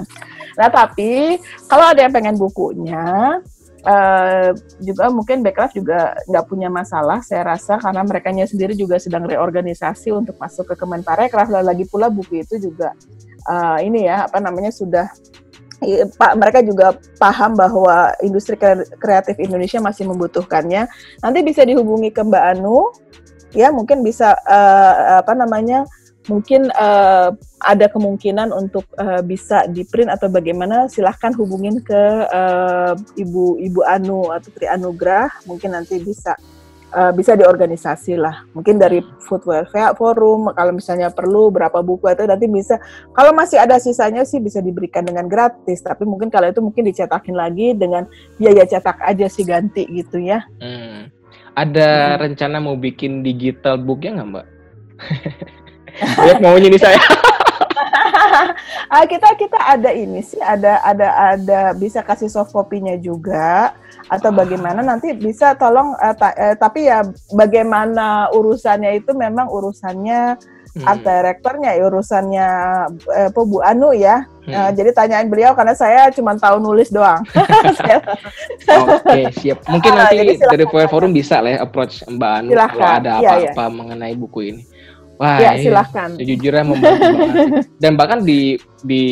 nah tapi kalau ada yang pengen bukunya, eh, juga mungkin Backcraft juga nggak punya masalah saya rasa karena mereka sendiri juga sedang reorganisasi untuk masuk ke Kemenparekraf dan lagi pula buku itu juga eh, ini ya apa namanya sudah Pak mereka juga paham bahwa industri kre- kreatif Indonesia masih membutuhkannya. Nanti bisa dihubungi ke Mbak Anu ya mungkin bisa eh, apa namanya mungkin eh, ada kemungkinan untuk eh, bisa di print atau bagaimana silahkan hubungin ke eh, ibu ibu Anu atau Tri Anugrah mungkin nanti bisa uh, bisa diorganisasi lah. Mungkin dari footwear forum kalau misalnya perlu berapa buku itu nanti bisa. Kalau masih ada sisanya sih bisa diberikan dengan gratis. Tapi mungkin kalau itu mungkin dicetakin lagi dengan biaya cetak aja sih ganti gitu ya. Hmm. Ada hmm. rencana mau bikin digital booknya nggak mbak? Lihat mau ini saya. ah, kita kita ada ini sih ada ada ada bisa kasih soft copy-nya juga atau bagaimana nanti bisa tolong uh, ta uh, tapi ya bagaimana urusannya itu memang urusannya hmm. art directornya ya urusannya uh, Bu Anu ya hmm. uh, jadi tanyain beliau karena saya cuma tahu nulis doang oke okay, siap mungkin uh, nanti dari forum bisa lah ya approach Mbak Anu silahkan. kalau ada iya, apa-apa ya, ya. mengenai buku ini Wah, ya, silahkan. Sejujurnya membantu banget. Dan bahkan di di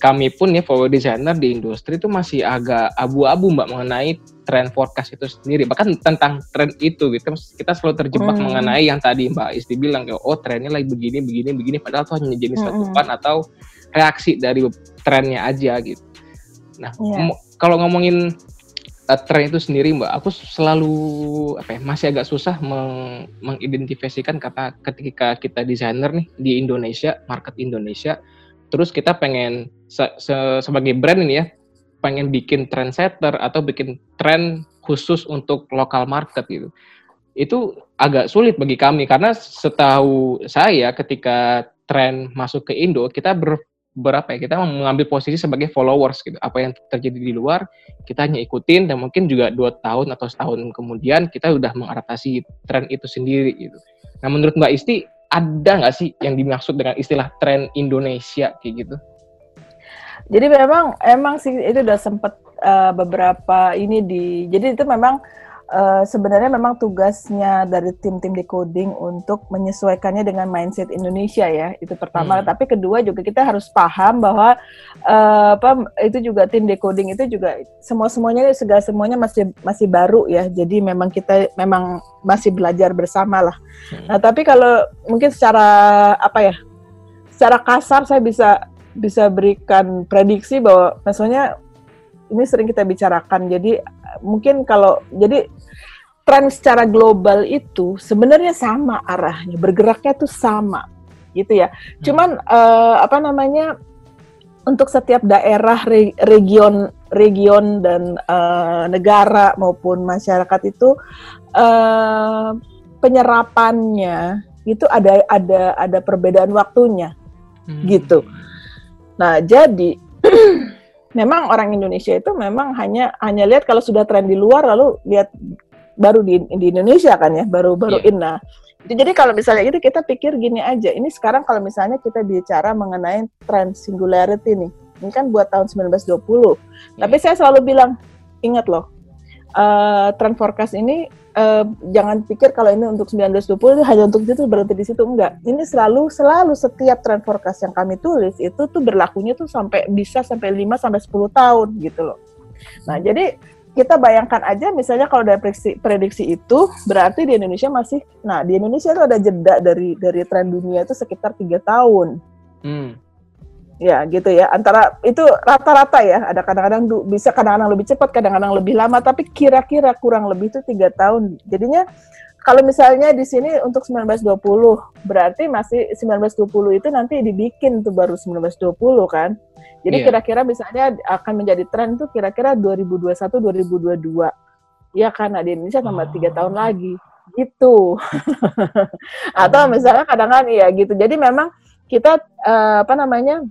kami pun ya follow designer di industri itu masih agak abu-abu mbak mengenai tren forecast itu sendiri. Bahkan tentang tren itu gitu kita selalu terjebak hmm. mengenai yang tadi mbak Isti bilang kayak oh trennya lagi begini begini begini padahal itu hanya jenis hmm. atau reaksi dari trennya aja gitu. Nah, yeah. kalau ngomongin uh, tren itu sendiri mbak. Aku selalu apa ya masih agak susah meng, mengidentifikasikan kata ketika kita desainer nih di Indonesia market Indonesia terus kita pengen se, se, sebagai brand ini ya pengen bikin trendsetter atau bikin tren khusus untuk lokal market gitu. Itu agak sulit bagi kami karena setahu saya ketika tren masuk ke Indo kita ber, berapa ya kita mengambil posisi sebagai followers gitu. Apa yang terjadi di luar kita hanya ikutin dan mungkin juga dua tahun atau setahun kemudian kita udah mengadaptasi tren itu sendiri gitu. Nah menurut Mbak Isti ada nggak sih yang dimaksud dengan istilah tren Indonesia kayak gitu? Jadi memang emang sih itu udah sempet uh, beberapa ini di jadi itu memang uh, sebenarnya memang tugasnya dari tim-tim decoding untuk menyesuaikannya dengan mindset Indonesia ya itu pertama. Hmm. Tapi kedua juga kita harus paham bahwa uh, apa itu juga tim decoding itu juga semua semuanya segala semuanya masih masih baru ya. Jadi memang kita memang masih belajar bersama lah. Hmm. Nah tapi kalau mungkin secara apa ya, secara kasar saya bisa bisa berikan prediksi bahwa maksudnya ini sering kita bicarakan. Jadi mungkin kalau jadi tren secara global itu sebenarnya sama arahnya, bergeraknya tuh sama, gitu ya. Hmm. Cuman uh, apa namanya untuk setiap daerah, re, region, region dan uh, negara maupun masyarakat itu uh, penyerapannya itu ada ada ada perbedaan waktunya, hmm. gitu. Nah jadi memang orang Indonesia itu memang hanya hanya lihat kalau sudah tren di luar lalu lihat baru di, di Indonesia kan ya baru baru yeah. inna jadi kalau misalnya itu kita pikir gini aja ini sekarang kalau misalnya kita bicara mengenai tren singularity nih ini kan buat tahun 1920 yeah. tapi saya selalu bilang ingat loh uh, tren forecast ini uh, jangan pikir kalau ini untuk 1920 hanya untuk itu berhenti di situ enggak. Ini selalu selalu setiap trend forecast yang kami tulis itu tuh berlakunya tuh sampai bisa sampai 5 sampai 10 tahun gitu loh. Nah, jadi kita bayangkan aja misalnya kalau dari prediksi, prediksi itu berarti di Indonesia masih nah di Indonesia itu ada jeda dari dari tren dunia itu sekitar tiga tahun. Hmm ya gitu ya. Antara itu rata-rata ya. Ada kadang-kadang bisa kadang-kadang lebih cepat kadang-kadang lebih lama tapi kira-kira kurang lebih itu tiga tahun. Jadinya kalau misalnya di sini untuk 1920 berarti masih 1920 itu nanti dibikin tuh baru 1920 kan? Jadi yeah. kira-kira misalnya akan menjadi tren tuh kira-kira 2021 2022 ya karena di Indonesia tambah tiga oh. tahun lagi. Gitu. Atau misalnya kadang-kadang ya gitu. Jadi memang kita uh, apa namanya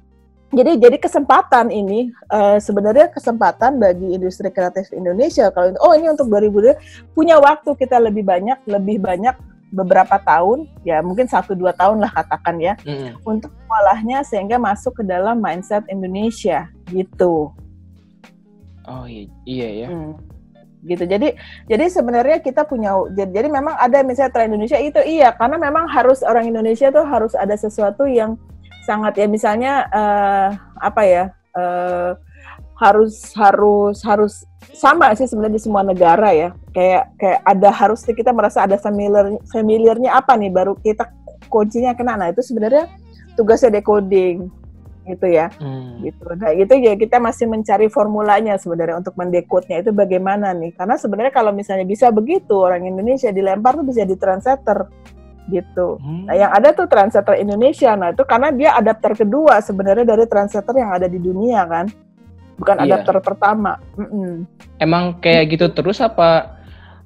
jadi jadi kesempatan ini uh, sebenarnya kesempatan bagi industri kreatif Indonesia kalau oh ini untuk 2020 punya waktu kita lebih banyak lebih banyak beberapa tahun ya mungkin satu dua tahun lah katakan ya mm. untuk mengolahnya sehingga masuk ke dalam mindset Indonesia gitu. Oh iya, iya ya. Hmm gitu. Jadi jadi sebenarnya kita punya jadi, jadi memang ada misalnya tren Indonesia itu iya karena memang harus orang Indonesia tuh harus ada sesuatu yang sangat ya misalnya uh, apa ya uh, harus harus harus sama sih sebenarnya di semua negara ya kayak kayak ada harus kita merasa ada familiar familiarnya apa nih baru kita kuncinya kena nah itu sebenarnya tugasnya decoding gitu ya. Hmm. Gitu. Nah, itu ya kita masih mencari formulanya sebenarnya untuk mendekutnya itu bagaimana nih. Karena sebenarnya kalau misalnya bisa begitu orang Indonesia dilempar tuh bisa di translator gitu. Hmm. Nah, yang ada tuh translator Indonesia. Nah, itu karena dia adapter kedua sebenarnya dari translator yang ada di dunia kan. Bukan iya. adapter pertama. Mm -mm. Emang kayak gitu terus apa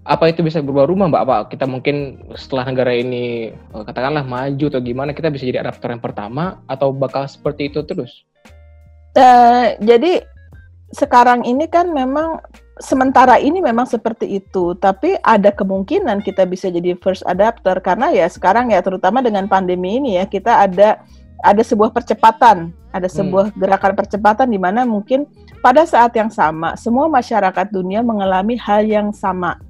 apa itu bisa berubah rumah mbak apa kita mungkin setelah negara ini eh, katakanlah maju atau gimana kita bisa jadi adapter yang pertama atau bakal seperti itu terus uh, jadi sekarang ini kan memang sementara ini memang seperti itu tapi ada kemungkinan kita bisa jadi first adapter karena ya sekarang ya terutama dengan pandemi ini ya kita ada ada sebuah percepatan ada hmm. sebuah hmm. gerakan percepatan di mana mungkin pada saat yang sama semua masyarakat dunia mengalami hal yang sama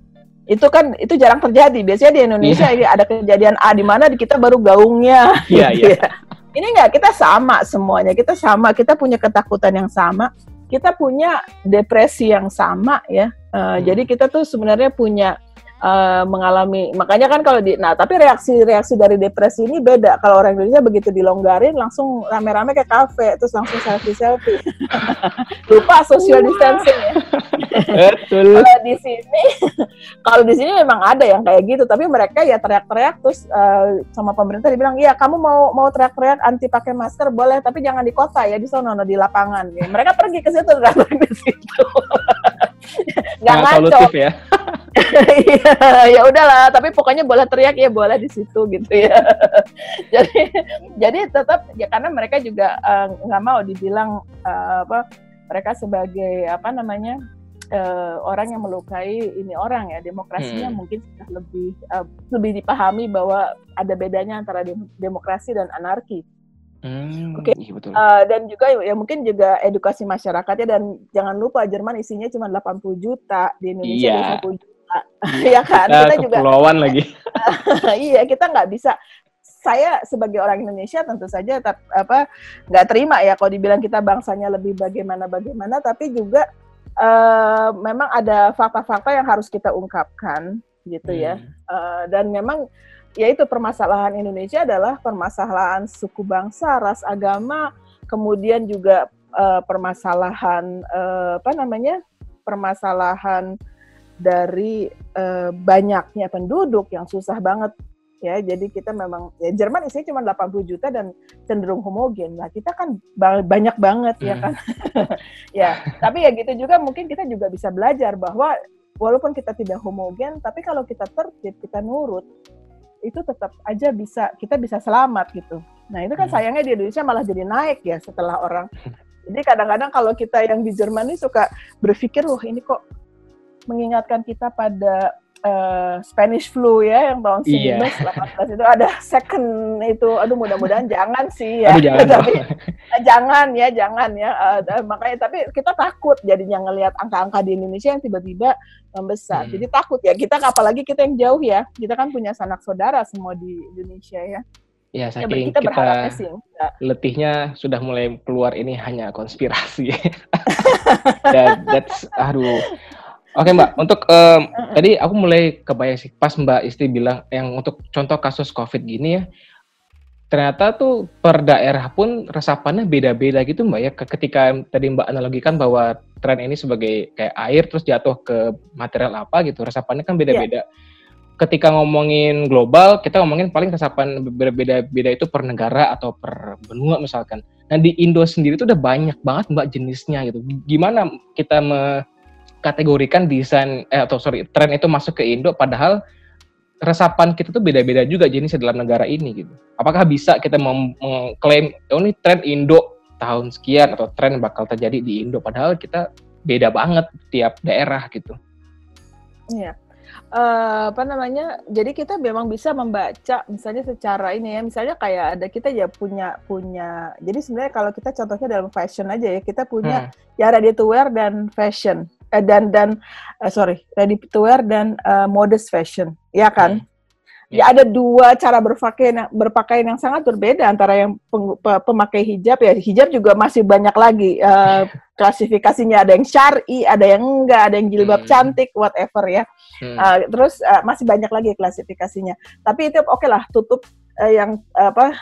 itu kan itu jarang terjadi. Biasanya di Indonesia yeah. ini ada kejadian A di mana kita baru gaungnya. Iya, gitu iya. Ya. Ini enggak, kita sama semuanya. Kita sama, kita punya ketakutan yang sama, kita punya depresi yang sama ya. Uh, hmm. Jadi kita tuh sebenarnya punya uh, mengalami makanya kan kalau di nah tapi reaksi-reaksi dari depresi ini beda. Kalau orang Indonesia begitu dilonggarin langsung rame-rame ke kafe terus langsung selfie selfie lupa social distancing ya. Kalau di sini kalau di sini memang ada yang kayak gitu tapi mereka ya teriak-teriak terus uh, sama pemerintah dibilang iya kamu mau mau teriak-teriak anti pakai masker boleh tapi jangan di kota ya di sana di lapangan. Ya. mereka pergi ke situ di situ nggak ngaco. ya. Iya, ya udahlah tapi pokoknya boleh teriak ya boleh di situ gitu ya. Jadi jadi tetap ya karena mereka juga eh, nggak uh, mau dibilang uh, apa mereka sebagai apa namanya uh, orang yang melukai ini orang ya. Demokrasinya hmm. mungkin sudah lebih uh, lebih dipahami bahwa ada bedanya antara demokrasi dan anarki Hmm, Oke, okay. iya Uh, dan juga ya mungkin juga edukasi masyarakatnya dan jangan lupa Jerman isinya cuma 80 juta di Indonesia iya. 50 juta, ya kan? Kita, kita juga lagi. iya, kita nggak bisa. Saya sebagai orang Indonesia tentu saja tap, apa nggak terima ya kalau dibilang kita bangsanya lebih bagaimana bagaimana, tapi juga uh, memang ada fakta-fakta yang harus kita ungkapkan gitu ya. hmm. ya. Uh, dan memang yaitu permasalahan Indonesia adalah permasalahan suku bangsa, ras agama, kemudian juga uh, permasalahan uh, apa namanya? permasalahan dari uh, banyaknya penduduk yang susah banget ya. Jadi kita memang ya Jerman isinya cuma 80 juta dan cenderung homogen. Nah, kita kan banyak banget ya hmm. ya kan. ya, tapi ya gitu juga mungkin kita juga bisa belajar bahwa walaupun kita tidak homogen, tapi kalau kita tertib, kita nurut, itu tetap aja bisa kita bisa selamat gitu. Nah itu kan hmm. sayangnya di Indonesia malah jadi naik ya setelah orang. Jadi kadang-kadang kalau kita yang di Jerman ini suka berpikir, wah ini kok mengingatkan kita pada uh, Spanish flu ya yang tahun iya. 1918 itu ada second itu. Aduh mudah-mudahan jangan sih ya. Aduh, jangan tapi uh, jangan ya jangan ya. Uh, makanya tapi kita takut jadinya ngelihat angka-angka di Indonesia yang tiba-tiba membesar hmm. jadi takut ya. Kita apalagi kita yang jauh ya. Kita kan punya sanak saudara semua di Indonesia ya. Ya, ya saking ya, kita, kita sih, letihnya sudah mulai keluar ini hanya konspirasi. Dan that's aduh Oke Mbak, untuk um, tadi aku mulai kebayang sih pas Mbak Isti bilang yang untuk contoh kasus COVID gini ya, ternyata tuh per daerah pun resapannya beda-beda gitu Mbak ya. Ketika tadi Mbak analogikan bahwa tren ini sebagai kayak air terus jatuh ke material apa gitu, resapannya kan beda-beda. Yeah. Ketika ngomongin global, kita ngomongin paling resapan berbeda-beda itu per negara atau per benua misalkan. Nah di Indo sendiri tuh udah banyak banget Mbak jenisnya gitu. Gimana kita me kategorikan desain eh atau sorry tren itu masuk ke Indo padahal resapan kita tuh beda-beda juga jenisnya dalam negara ini gitu. Apakah bisa kita mengklaim oh ini tren Indo tahun sekian atau tren bakal terjadi di Indo padahal kita beda banget tiap daerah gitu. Iya. Uh, apa namanya? Jadi kita memang bisa membaca misalnya secara ini ya, misalnya kayak ada kita ya punya punya. Jadi sebenarnya kalau kita contohnya dalam fashion aja ya, kita punya hmm. ya ready to wear dan fashion uh, dan dan uh, sorry ready to wear dan uh, modest fashion ya kan hmm. Ya ada dua cara berpakaian berpakaian yang sangat berbeda antara yang peng, pemakai hijab ya hijab juga masih banyak lagi uh, klasifikasinya ada yang syari, ada yang enggak, ada yang jilbab hmm. cantik, whatever ya. Hmm. Uh, terus uh, masih banyak lagi klasifikasinya. Tapi itu oke okay lah tutup uh, yang apa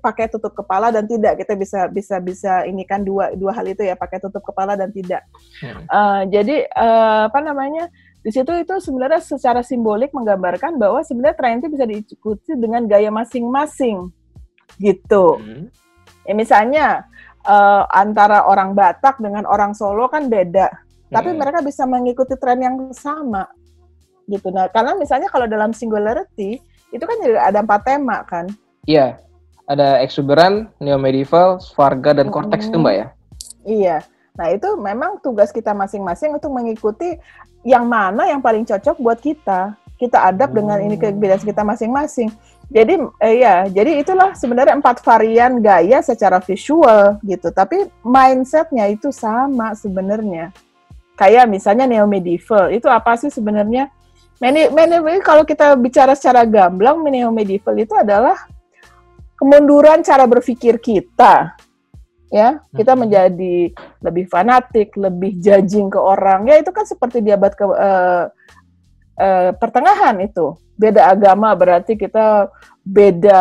pakai tutup kepala dan tidak. Kita bisa bisa bisa ini kan dua dua hal itu ya pakai tutup kepala dan tidak. Hmm. uh, jadi uh, apa namanya di situ itu sebenarnya secara simbolik menggambarkan bahwa sebenarnya tren itu bisa diikuti dengan gaya masing-masing. Gitu. Hmm. ya misalnya uh, antara orang Batak dengan orang Solo kan beda. Tapi hmm. mereka bisa mengikuti tren yang sama. Gitu. Nah karena misalnya kalau dalam singularity itu kan ada empat tema kan? Iya, ada exuberant, neo medieval, svarga dan cortex itu mbak ya? Iya. Nah itu memang tugas kita masing-masing untuk mengikuti yang mana yang paling cocok buat kita. Kita adap hmm. dengan ini kebiasaan kita masing-masing. Jadi eh, ya, jadi itulah sebenarnya empat varian gaya secara visual gitu. Tapi mindsetnya itu sama sebenarnya. Kayak misalnya neo medieval itu apa sih sebenarnya? Medieval kalau kita bicara secara gamblang, neo medieval itu adalah kemunduran cara berpikir kita. Ya, kita hmm. menjadi lebih fanatik, lebih judging ke orang. Ya itu kan seperti di abad ke uh, uh, pertengahan itu. Beda agama berarti kita beda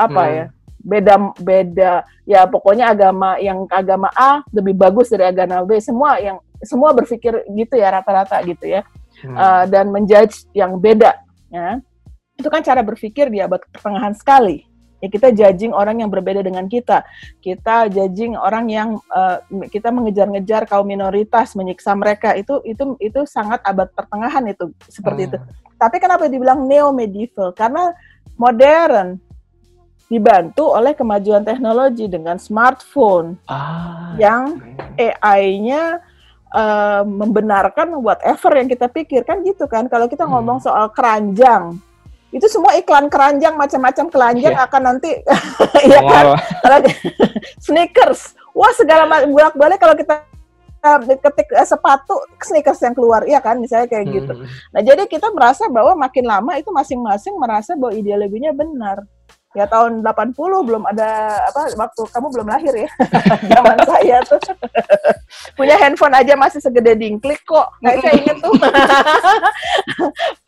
apa hmm. ya? Beda beda ya pokoknya agama yang agama A lebih bagus dari agama B. Semua yang semua berpikir gitu ya rata-rata gitu ya hmm. uh, dan menjudge yang beda ya. Itu kan cara berpikir di abad pertengahan sekali. Ya kita judging orang yang berbeda dengan kita. Kita judging orang yang uh, kita mengejar-ngejar kaum minoritas menyiksa mereka. Itu itu itu sangat abad pertengahan itu seperti hmm. itu tapi kenapa dibilang neo medieval karena modern dibantu oleh kemajuan teknologi dengan smartphone ah, yang AI-nya uh, membenarkan whatever yang kita pikirkan gitu kan. Kalau kita hmm. ngomong soal keranjang, itu semua iklan keranjang macam-macam keranjang yeah. akan nanti ya kan kalau sneakers wah segala bolak-balik kalau kita ketik uh, sepatu sneakers yang keluar ya kan misalnya kayak gitu. hmm. gitu nah jadi kita merasa bahwa makin lama itu masing-masing merasa bahwa ideologinya benar ya tahun 80 belum ada apa waktu kamu belum lahir ya. Zaman saya tuh. Punya handphone aja masih segede dingklik kok. Kayak saya inget tuh.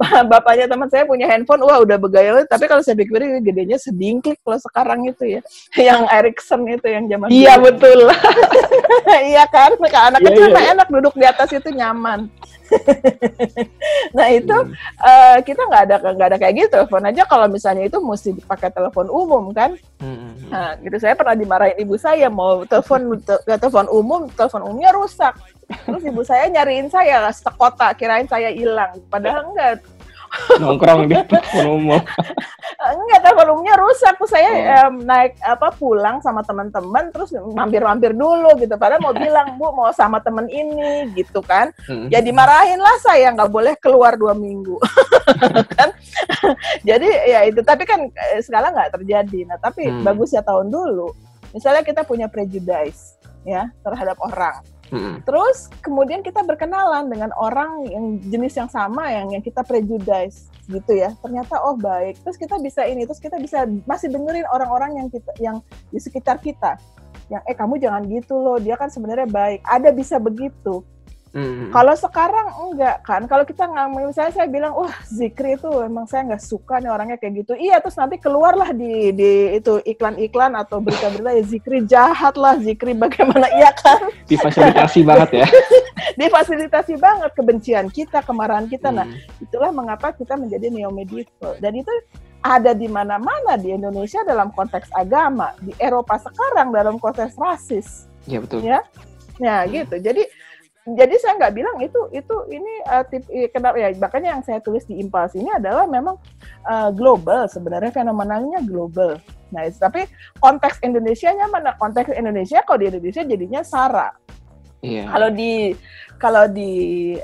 Bapaknya teman saya punya handphone wah udah begaya tapi kalau saya pikir gedenya sedingklik kalau sekarang itu ya. Yang Ericsson itu yang zaman iya betul. Iya kan? Anak yeah, kecil yeah. enak duduk di atas itu nyaman nah itu hmm. uh, kita nggak ada nggak ada kayak gitu. Telepon aja kalau misalnya itu mesti dipakai telepon umum kan? Hmm. nah gitu. Saya pernah dimarahin ibu saya mau telepon te telepon umum telepon umumnya rusak. Terus ibu saya nyariin saya sekota kirain saya hilang. Padahal enggak nongkrong di telepon umum. Enggak telepon umumnya rusak. Saya oh. um, naik apa pulang sama teman-teman terus mampir-mampir dulu gitu. Padahal mau bilang bu mau sama temen ini gitu kan. Hmm. ya dimarahin lah saya nggak boleh keluar dua minggu. Kan? Jadi ya itu. Tapi kan eh, sekarang nggak terjadi. Nah tapi hmm. bagus ya tahun dulu. Misalnya kita punya prejudice ya terhadap orang Terus kemudian kita berkenalan dengan orang yang jenis yang sama yang yang kita prejudice gitu ya. Ternyata oh baik. Terus kita bisa ini, terus kita bisa masih dengerin orang-orang yang kita yang di sekitar kita. Yang eh kamu jangan gitu loh, dia kan sebenarnya baik. Ada bisa begitu. Hmm. Kalau sekarang enggak kan, kalau kita nggak, misalnya saya bilang, wah Zikri itu emang saya nggak suka nih orangnya kayak gitu. Iya, terus nanti keluarlah di di itu iklan-iklan atau berita-berita ya Zikri jahat lah, Zikri bagaimana, iya kan? Difasilitasi banget ya? Difasilitasi banget kebencian kita, kemarahan kita. Nah, hmm. Nah, itulah mengapa kita menjadi neo medieval. Dan itu ada di mana-mana di Indonesia dalam konteks agama, di Eropa sekarang dalam konteks rasis. Iya betul. Ya, ya gitu. Jadi jadi saya nggak bilang itu itu ini uh, tip kenapa ya makanya yang saya tulis di Impuls ini adalah memang uh, global sebenarnya fenomenalnya global. Nah, tapi konteks Indonesia-nya mana? Konteks Indonesia kalau di Indonesia jadinya sara. Iya. Kalau di kalau di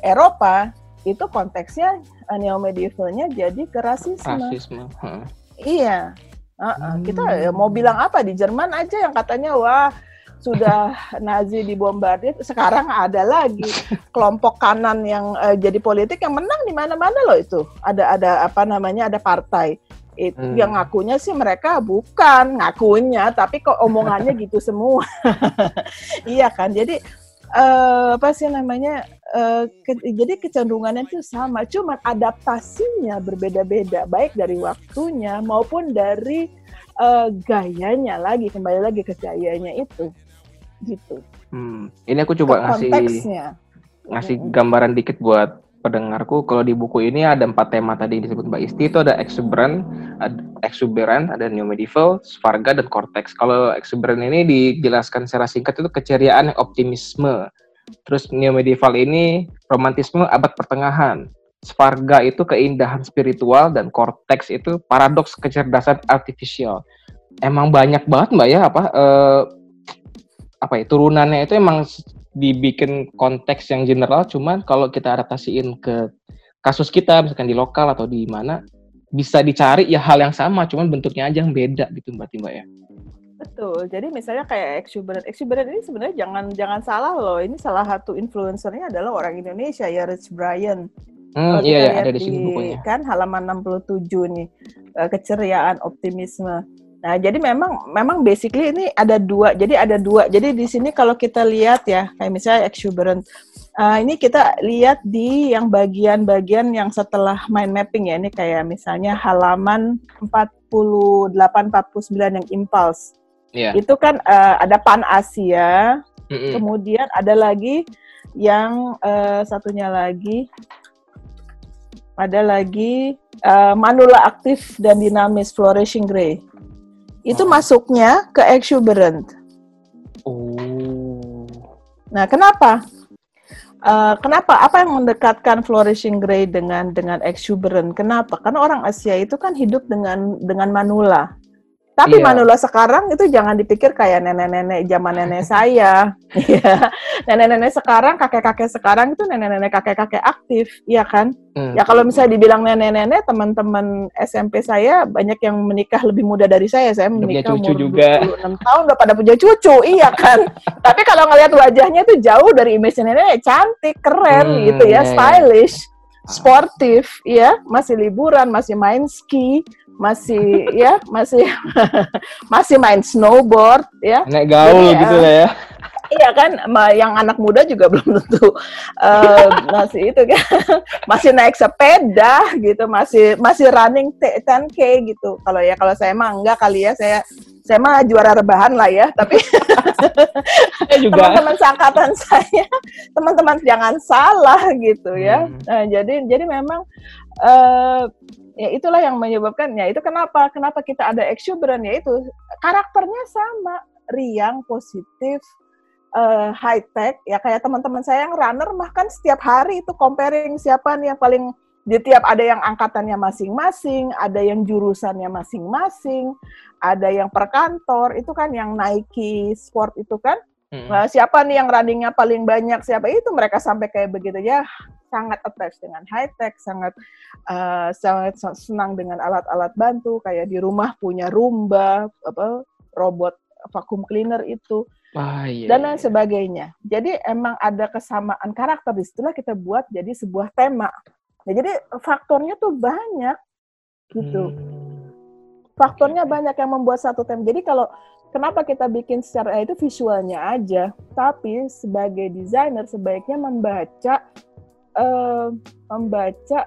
Eropa itu konteksnya uh, neo medievalnya jadi ke rasisme. Rasisme. Huh. Iya. Uh -uh. Hmm. Kita ya, mau bilang apa di Jerman aja yang katanya wah sudah Nazi dibombardir, sekarang ada lagi kelompok kanan yang uh, jadi politik yang menang di mana-mana loh itu. Ada ada apa namanya ada partai itu hmm. yang ngakunya sih mereka bukan ngakunya tapi kok omongannya gitu semua. iya kan. Jadi uh, apa sih namanya uh, ke, jadi kecenderungannya itu sama, cuma adaptasinya berbeda-beda, baik dari waktunya maupun dari uh, gayanya lagi kembali lagi ke gayanya itu, gitu. Hmm, ini aku coba ngasih ngasih gambaran dikit buat pendengarku kalau di buku ini ada empat tema tadi disebut Mbak Isti itu ada exuberant, ada exuberant, ada new medieval, Svarga dan cortex. Kalau exuberant ini dijelaskan secara singkat itu keceriaan yang optimisme. Terus new medieval ini romantisme abad pertengahan. Svarga itu keindahan spiritual dan cortex itu paradoks kecerdasan artifisial. Emang banyak banget Mbak ya apa uh, apa ya turunannya itu emang dibikin konteks yang general cuman kalau kita adaptasiin ke kasus kita misalkan di lokal atau di mana bisa dicari ya hal yang sama cuman bentuknya aja yang beda gitu mbak Timba ya betul jadi misalnya kayak exuberant exuberant ini sebenarnya jangan jangan salah loh ini salah satu influencernya adalah orang Indonesia ya Rich Brian Hmm, iya, iya ada di sini bukunya. Kan halaman 67 nih, eh, keceriaan, optimisme. Nah, jadi memang memang basically ini ada dua. Jadi ada dua. Jadi di sini kalau kita lihat ya, kayak misalnya exuberant. Uh, ini kita lihat di yang bagian-bagian yang setelah mind mapping ya. Ini kayak misalnya halaman 48 49 yang impulse. Yeah. Itu kan uh, ada pan Asia. Mm -hmm. Kemudian ada lagi yang uh, satunya lagi ada lagi uh, manula aktif dan dinamis flourishing gray itu oh. masuknya ke exuberant. Oh. Nah, kenapa? Uh, kenapa? Apa yang mendekatkan flourishing gray dengan dengan exuberant? Kenapa? Karena orang Asia itu kan hidup dengan dengan manula. Tapi iya. Manula sekarang itu jangan dipikir kayak nenek-nenek zaman nenek saya. Iya. nenek-nenek sekarang, kakek-kakek sekarang itu nenek-nenek kakek-kakek aktif, iya kan? Hmm. Ya kalau misalnya dibilang nenek-nenek, teman-teman SMP saya banyak yang menikah lebih muda dari saya. Saya menikah umur juga. 26 tahun udah pada punya cucu, iya kan? Tapi kalau ngelihat wajahnya itu jauh dari image nenek, cantik, keren hmm, gitu ya, iya, iya. stylish sportif, ya, masih liburan, masih main ski, masih ya masih masih main snowboard ya. Naik gaul Jadi, gitu lah ya. iya kan yang anak muda juga belum tentu uh, masih itu kan masih naik sepeda gitu masih masih running 10k gitu. Kalau ya kalau saya mah enggak kali ya saya saya mah juara rebahan lah ya tapi teman-teman seangkatan saya teman-teman jangan salah gitu ya. Hmm. nah, jadi jadi memang uh, ya itulah yang menyebabkan ya itu kenapa kenapa kita ada exuberant ya itu karakternya sama riang positif uh, high tech ya kayak teman-teman saya yang runner bahkan setiap hari itu comparing siapa nih yang paling di tiap ada yang angkatannya masing-masing, ada yang jurusannya masing-masing, ada yang per kantor, itu kan yang Nike Sport itu kan. Hmm. Nah, siapa nih yang runningnya paling banyak, siapa itu mereka sampai kayak begitu ya sangat attached dengan high tech, sangat uh, sangat senang dengan alat-alat bantu kayak di rumah punya Roomba, apa robot vacuum cleaner itu ah, iya, dan lain iya. sebagainya. Jadi emang ada kesamaan karakter di situlah kita buat jadi sebuah tema. Ya, jadi faktornya tuh banyak gitu. Hmm. Faktornya banyak yang membuat satu tema. Jadi kalau kenapa kita bikin secara itu visualnya aja, tapi sebagai desainer sebaiknya membaca uh, membaca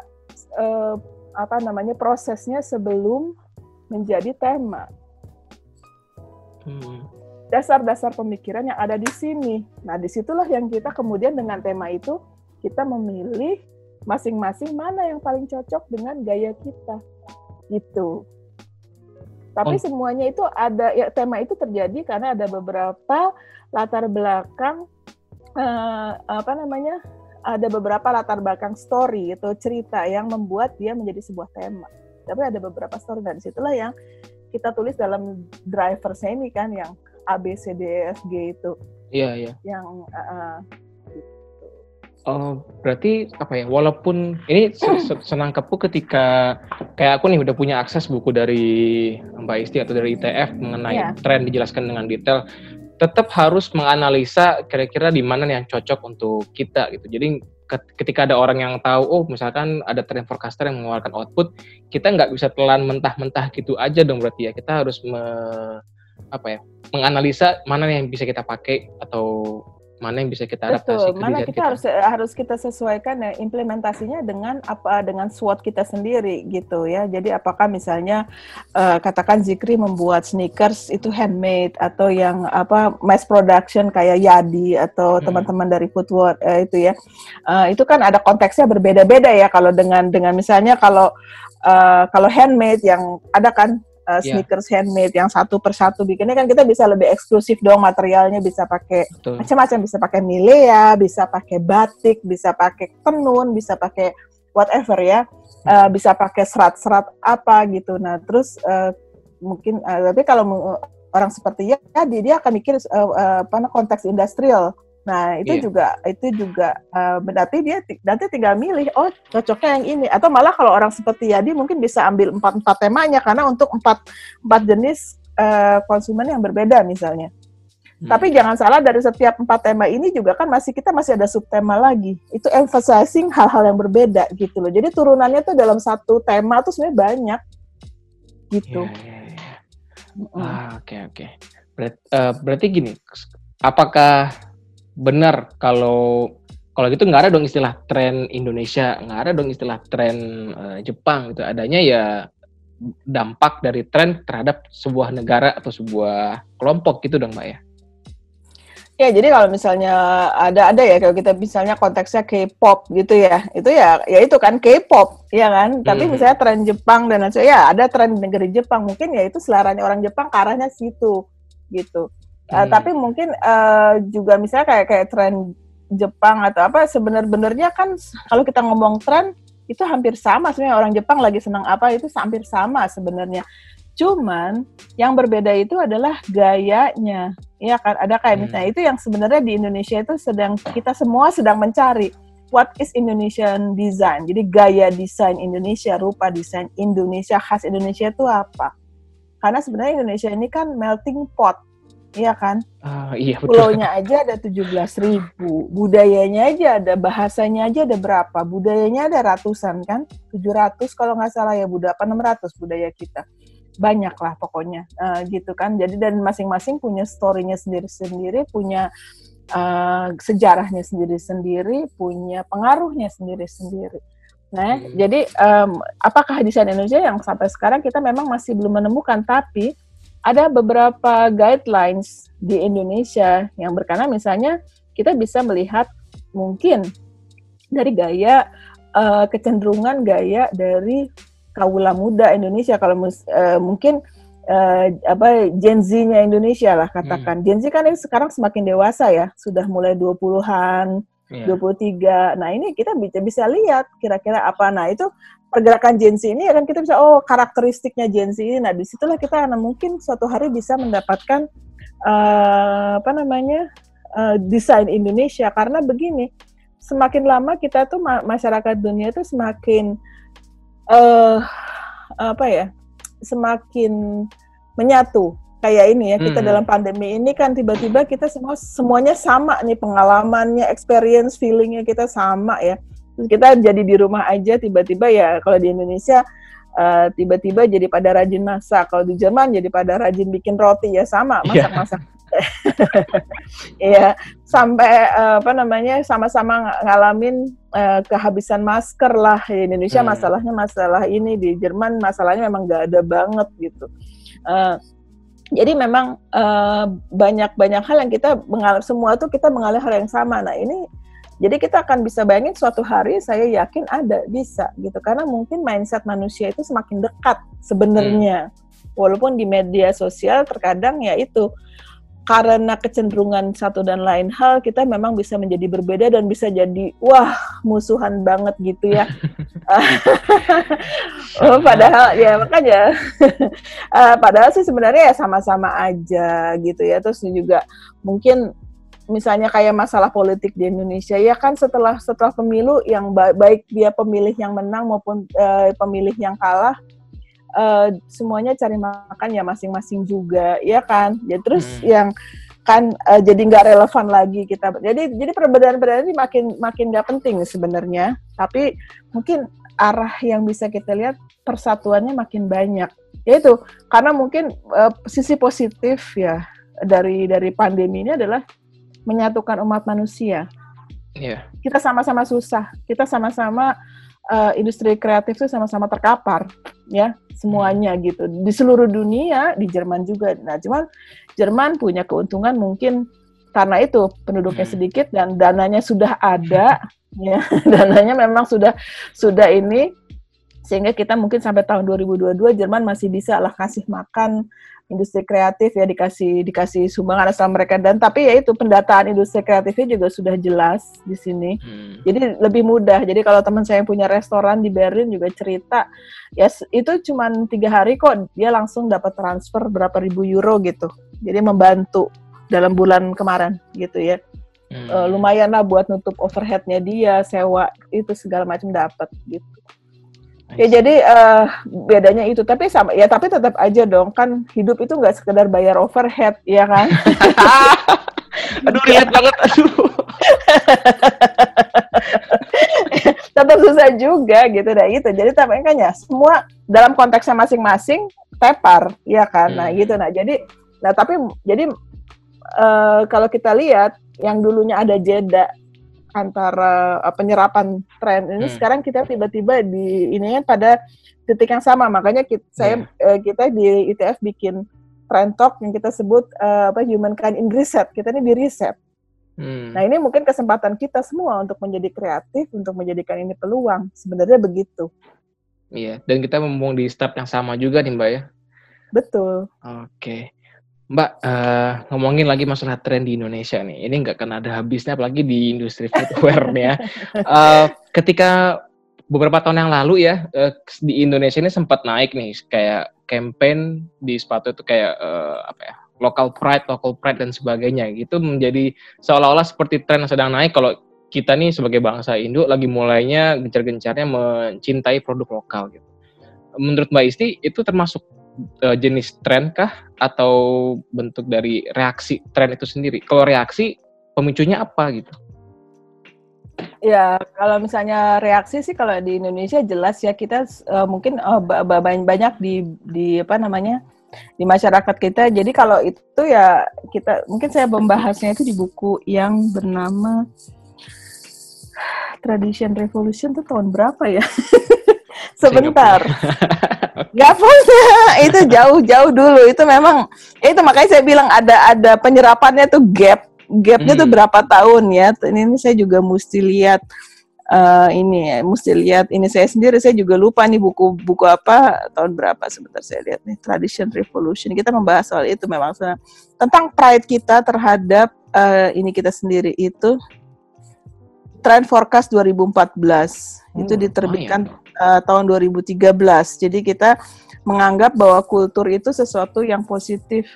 uh, apa namanya prosesnya sebelum menjadi tema. Hmm. Dasar-dasar pemikiran yang ada di sini. Nah, di situlah yang kita kemudian dengan tema itu kita memilih masing-masing mana yang paling cocok dengan gaya kita. Gitu. Tapi oh. semuanya itu ada ya tema itu terjadi karena ada beberapa latar belakang uh, apa namanya ada beberapa latar belakang story itu cerita yang membuat dia menjadi sebuah tema. Tapi ada beberapa story dan situlah yang kita tulis dalam driversnya ini kan yang A B C D E F G itu. Iya iya. Yang uh, Oh, berarti apa ya? Walaupun ini senangkapku ketika kayak aku nih udah punya akses buku dari Mbak Isti atau dari ITF mengenai yeah. tren dijelaskan dengan detail tetap harus menganalisa kira-kira di mana yang cocok untuk kita gitu. Jadi ketika ada orang yang tahu, oh misalkan ada trend forecaster yang mengeluarkan output, kita nggak bisa telan mentah-mentah gitu aja dong berarti ya. Kita harus me, apa ya menganalisa mana yang bisa kita pakai atau mana yang bisa kita adaptasi Betul. Mana kita, kita harus harus kita sesuaikan ya implementasinya dengan apa dengan SWOT kita sendiri gitu ya. Jadi apakah misalnya uh, katakan Zikri membuat sneakers itu handmade atau yang apa mass production kayak Yadi atau hmm. teman-teman dari Footwear uh, itu ya. Uh, itu kan ada konteksnya berbeda-beda ya kalau dengan dengan misalnya kalau uh, kalau handmade yang ada kan uh, sneakers yeah. handmade yang satu persatu bikinnya kan kita bisa lebih eksklusif dong materialnya bisa pakai macam-macam. Bisa pakai milea bisa pakai batik bisa pakai tenun bisa pakai whatever ya. Uh, bisa pakai serat-serat apa gitu. Nah terus uh, mungkin uh, tapi kalau orang seperti ya dia, dia akan mikir uh, uh, apa konteks industrial Nah, itu yeah. juga itu juga uh, berarti dia nanti tinggal milih oh cocoknya yang ini atau malah kalau orang seperti Yadi mungkin bisa ambil empat empat temanya karena untuk empat empat jenis uh, konsumen yang berbeda misalnya. Hmm. Tapi jangan salah dari setiap empat tema ini juga kan masih kita masih ada subtema lagi. Itu emphasizing hal-hal yang berbeda gitu loh. Jadi turunannya tuh dalam satu tema tuh sebenarnya banyak gitu. Yeah, yeah, yeah. Ah, oke oke. Uh, berarti gini, apakah benar kalau kalau gitu nggak ada dong istilah tren Indonesia, nggak ada dong istilah tren uh, Jepang itu adanya ya dampak dari tren terhadap sebuah negara atau sebuah kelompok gitu dong mbak ya. Ya, jadi kalau misalnya ada ada ya kalau kita misalnya konteksnya K-pop gitu ya, itu ya ya itu kan K-pop, ya kan. Hmm. Tapi misalnya tren Jepang dan lain ya ada tren negeri Jepang, mungkin ya itu selaranya orang Jepang ke arahnya situ gitu. Uh, tapi mungkin uh, juga misalnya kayak kayak tren Jepang atau apa sebenarnya kan kalau kita ngomong tren itu hampir sama sebenarnya orang Jepang lagi senang apa itu hampir sama sebenarnya. Cuman yang berbeda itu adalah gayanya. Ya kan ada kayak hmm. misalnya itu yang sebenarnya di Indonesia itu sedang kita semua sedang mencari what is Indonesian design. Jadi gaya desain Indonesia, rupa desain Indonesia khas Indonesia itu apa? Karena sebenarnya Indonesia ini kan melting pot Iya kan? Uh, iya betul. Pulaunya aja ada 17 ribu, budayanya aja ada, bahasanya aja ada berapa? Budayanya ada ratusan kan? 700 kalau nggak salah ya budaya, apa 600 budaya kita. Banyak lah pokoknya, uh, gitu kan. Jadi dan masing-masing punya story-nya sendiri-sendiri, punya uh, sejarahnya sendiri-sendiri, punya pengaruhnya sendiri-sendiri. Nah, hmm. jadi um, apakah desain Indonesia yang sampai sekarang kita memang masih belum menemukan, tapi ada beberapa guidelines di Indonesia yang berkaitan misalnya kita bisa melihat mungkin dari gaya uh, kecenderungan gaya dari kaula muda Indonesia kalau uh, mungkin uh, apa Gen Z-nya Indonesia lah katakan. Hmm. Gen Z kan ini sekarang semakin dewasa ya, sudah mulai 20-an, yeah. 23. Nah, ini kita bisa bisa lihat kira-kira apa. Nah, itu pergerakan Gen Z ini ya kan kita bisa oh karakteristiknya Gen Z ini. Nah di situlah kita akan mungkin suatu hari bisa mendapatkan uh, apa namanya uh, desain Indonesia karena begini semakin lama kita tuh ma masyarakat dunia itu semakin uh, apa ya semakin menyatu kayak ini ya kita hmm. dalam pandemi ini kan tiba-tiba kita semua semuanya sama nih pengalamannya experience feelingnya kita sama ya kita jadi di rumah aja tiba-tiba ya kalau di Indonesia tiba eh, tiba-tiba jadi pada rajin masak kalau di Jerman jadi pada rajin bikin roti ya sama iya. masak-masak Iya, sampai uh, apa namanya sama-sama ngalamin uh, kehabisan masker lah di Indonesia hmm. masalahnya masalah ini di Jerman masalahnya memang gak ada banget gitu. Uh, jadi memang banyak-banyak uh, hal yang kita mengalami semua tuh kita mengalami hal yang sama. Nah ini jadi kita akan bisa bayangin suatu hari saya yakin ada bisa gitu karena mungkin mindset manusia itu semakin dekat sebenarnya. Hmm. Walaupun di media sosial terkadang ya itu karena kecenderungan satu dan lain hal kita memang bisa menjadi berbeda dan bisa jadi wah musuhan banget gitu ya. oh, padahal ya makanya uh, padahal sih sebenarnya ya sama-sama aja gitu ya. Terus juga mungkin misalnya kayak masalah politik di Indonesia ya kan setelah setelah pemilu yang ba baik dia pemilih yang menang maupun uh, pemilih yang kalah uh, semuanya cari makan ya masing-masing juga ya kan? Ya terus hmm. yang kan uh, jadi nggak relevan lagi kita. Jadi jadi perbedaan-perbedaan ini makin makin nggak penting sebenarnya. Tapi mungkin arah yang bisa kita lihat persatuannya makin banyak. Yaitu karena mungkin uh, sisi positif ya dari dari pandemi ini adalah menyatukan umat manusia. Yeah. Kita sama-sama susah, kita sama-sama uh, industri kreatif itu sama-sama terkapar, ya semuanya gitu di seluruh dunia, di Jerman juga. Nah, cuman Jerman punya keuntungan mungkin karena itu penduduknya hmm. sedikit dan dananya sudah ada, ya dananya memang sudah sudah ini sehingga kita mungkin sampai tahun 2022 Jerman masih bisa lah kasih makan industri kreatif ya dikasih dikasih sumbangan asal mereka. Dan tapi ya itu pendataan industri kreatifnya juga sudah jelas di sini. Hmm. jadi lebih mudah. Jadi kalau teman saya yang punya restoran di Berlin juga cerita ya itu cuma tiga hari kok dia langsung dapat transfer berapa ribu euro gitu. Jadi membantu dalam bulan kemarin gitu ya. Hmm. uh, lumayan lah buat nutup overheadnya dia sewa itu segala macam dapat gitu Ya jadi uh, bedanya itu tapi sama ya tapi tetap aja dong kan hidup itu nggak sekedar bayar overhead ya kan. aduh lihat banget aduh. tetap susah juga gitu dah gitu. Jadi tapi kan ya semua dalam konteksnya masing-masing tepar ya kan. Nah, hmm. Nah gitu nah jadi nah tapi jadi uh, kalau kita lihat yang dulunya ada jeda antara uh, penyerapan tren ini hmm. sekarang kita tiba-tiba di ini pada titik yang sama. Makanya kita, saya uh, kita di ITF bikin trend talk yang kita sebut uh, apa humankind in reset. Kita ini di reset. Hmm. nah ini mungkin kesempatan kita semua untuk menjadi kreatif untuk menjadikan ini peluang. Sebenarnya begitu. Iya dan kita mumpung di step yang sama juga nih mbak ya. Betul. Oke. okay. Mbak, uh, ngomongin lagi masalah tren di Indonesia nih. Ini nggak kena ada habisnya, apalagi di industri footwear ya. Uh, ketika beberapa tahun yang lalu ya, uh, di Indonesia ini sempat naik nih, kayak campaign di sepatu itu kayak uh, apa ya, local pride, local pride dan sebagainya. Gitu menjadi seolah-olah seperti tren yang sedang naik kalau kita nih sebagai bangsa Indo lagi mulainya gencar-gencarnya mencintai produk lokal gitu. Menurut Mbak Isti itu termasuk uh, jenis tren kah atau bentuk dari reaksi tren itu sendiri? Kalau reaksi pemicunya apa gitu? Ya, kalau misalnya reaksi sih kalau di Indonesia jelas ya kita uh, mungkin uh, banyak di di apa namanya di masyarakat kita. Jadi kalau itu ya kita mungkin saya membahasnya itu di buku yang bernama Tradition Revolution itu tahun berapa ya? Sebentar. Gak punya. itu jauh-jauh dulu. Itu memang itu makanya saya bilang ada ada penyerapannya tuh gap. Gapnya hmm. tuh berapa tahun ya? Ini, ini saya juga mesti lihat uh, ini ya, mesti lihat ini saya sendiri saya juga lupa nih buku buku apa tahun berapa sebentar saya lihat nih Tradition Revolution kita membahas soal itu memang tentang pride kita terhadap uh, ini kita sendiri itu Trend Forecast 2014 hmm, itu diterbitkan oh, uh, tahun 2013. Jadi kita menganggap bahwa kultur itu sesuatu yang positif.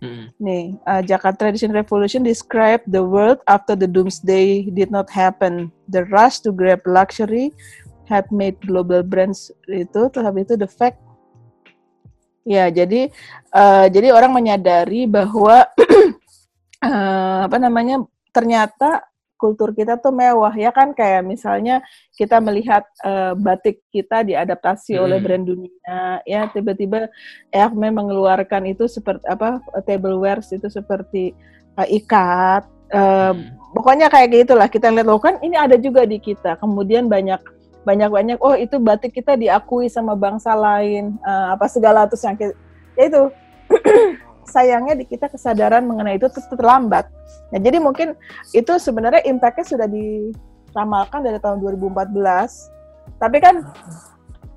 Hmm. Nih, uh, Jakarta Tradition Revolution describe the world after the doomsday did not happen. The rush to grab luxury had made global brands itu, terhadap itu the fact. Ya, jadi uh, jadi orang menyadari bahwa uh, apa namanya ternyata kultur kita tuh mewah ya kan kayak misalnya kita melihat uh, batik kita diadaptasi hmm. oleh brand dunia ya tiba-tiba Hermes mengeluarkan itu seperti apa tableware itu seperti uh, ikat uh, hmm. pokoknya kayak gitulah kita lihat loh kan ini ada juga di kita kemudian banyak banyak banyak oh itu batik kita diakui sama bangsa lain uh, apa segala terus yang ya itu sayangnya di kita kesadaran mengenai itu terlambat. Nah, jadi mungkin itu sebenarnya impact-nya sudah diramalkan dari tahun 2014. Tapi kan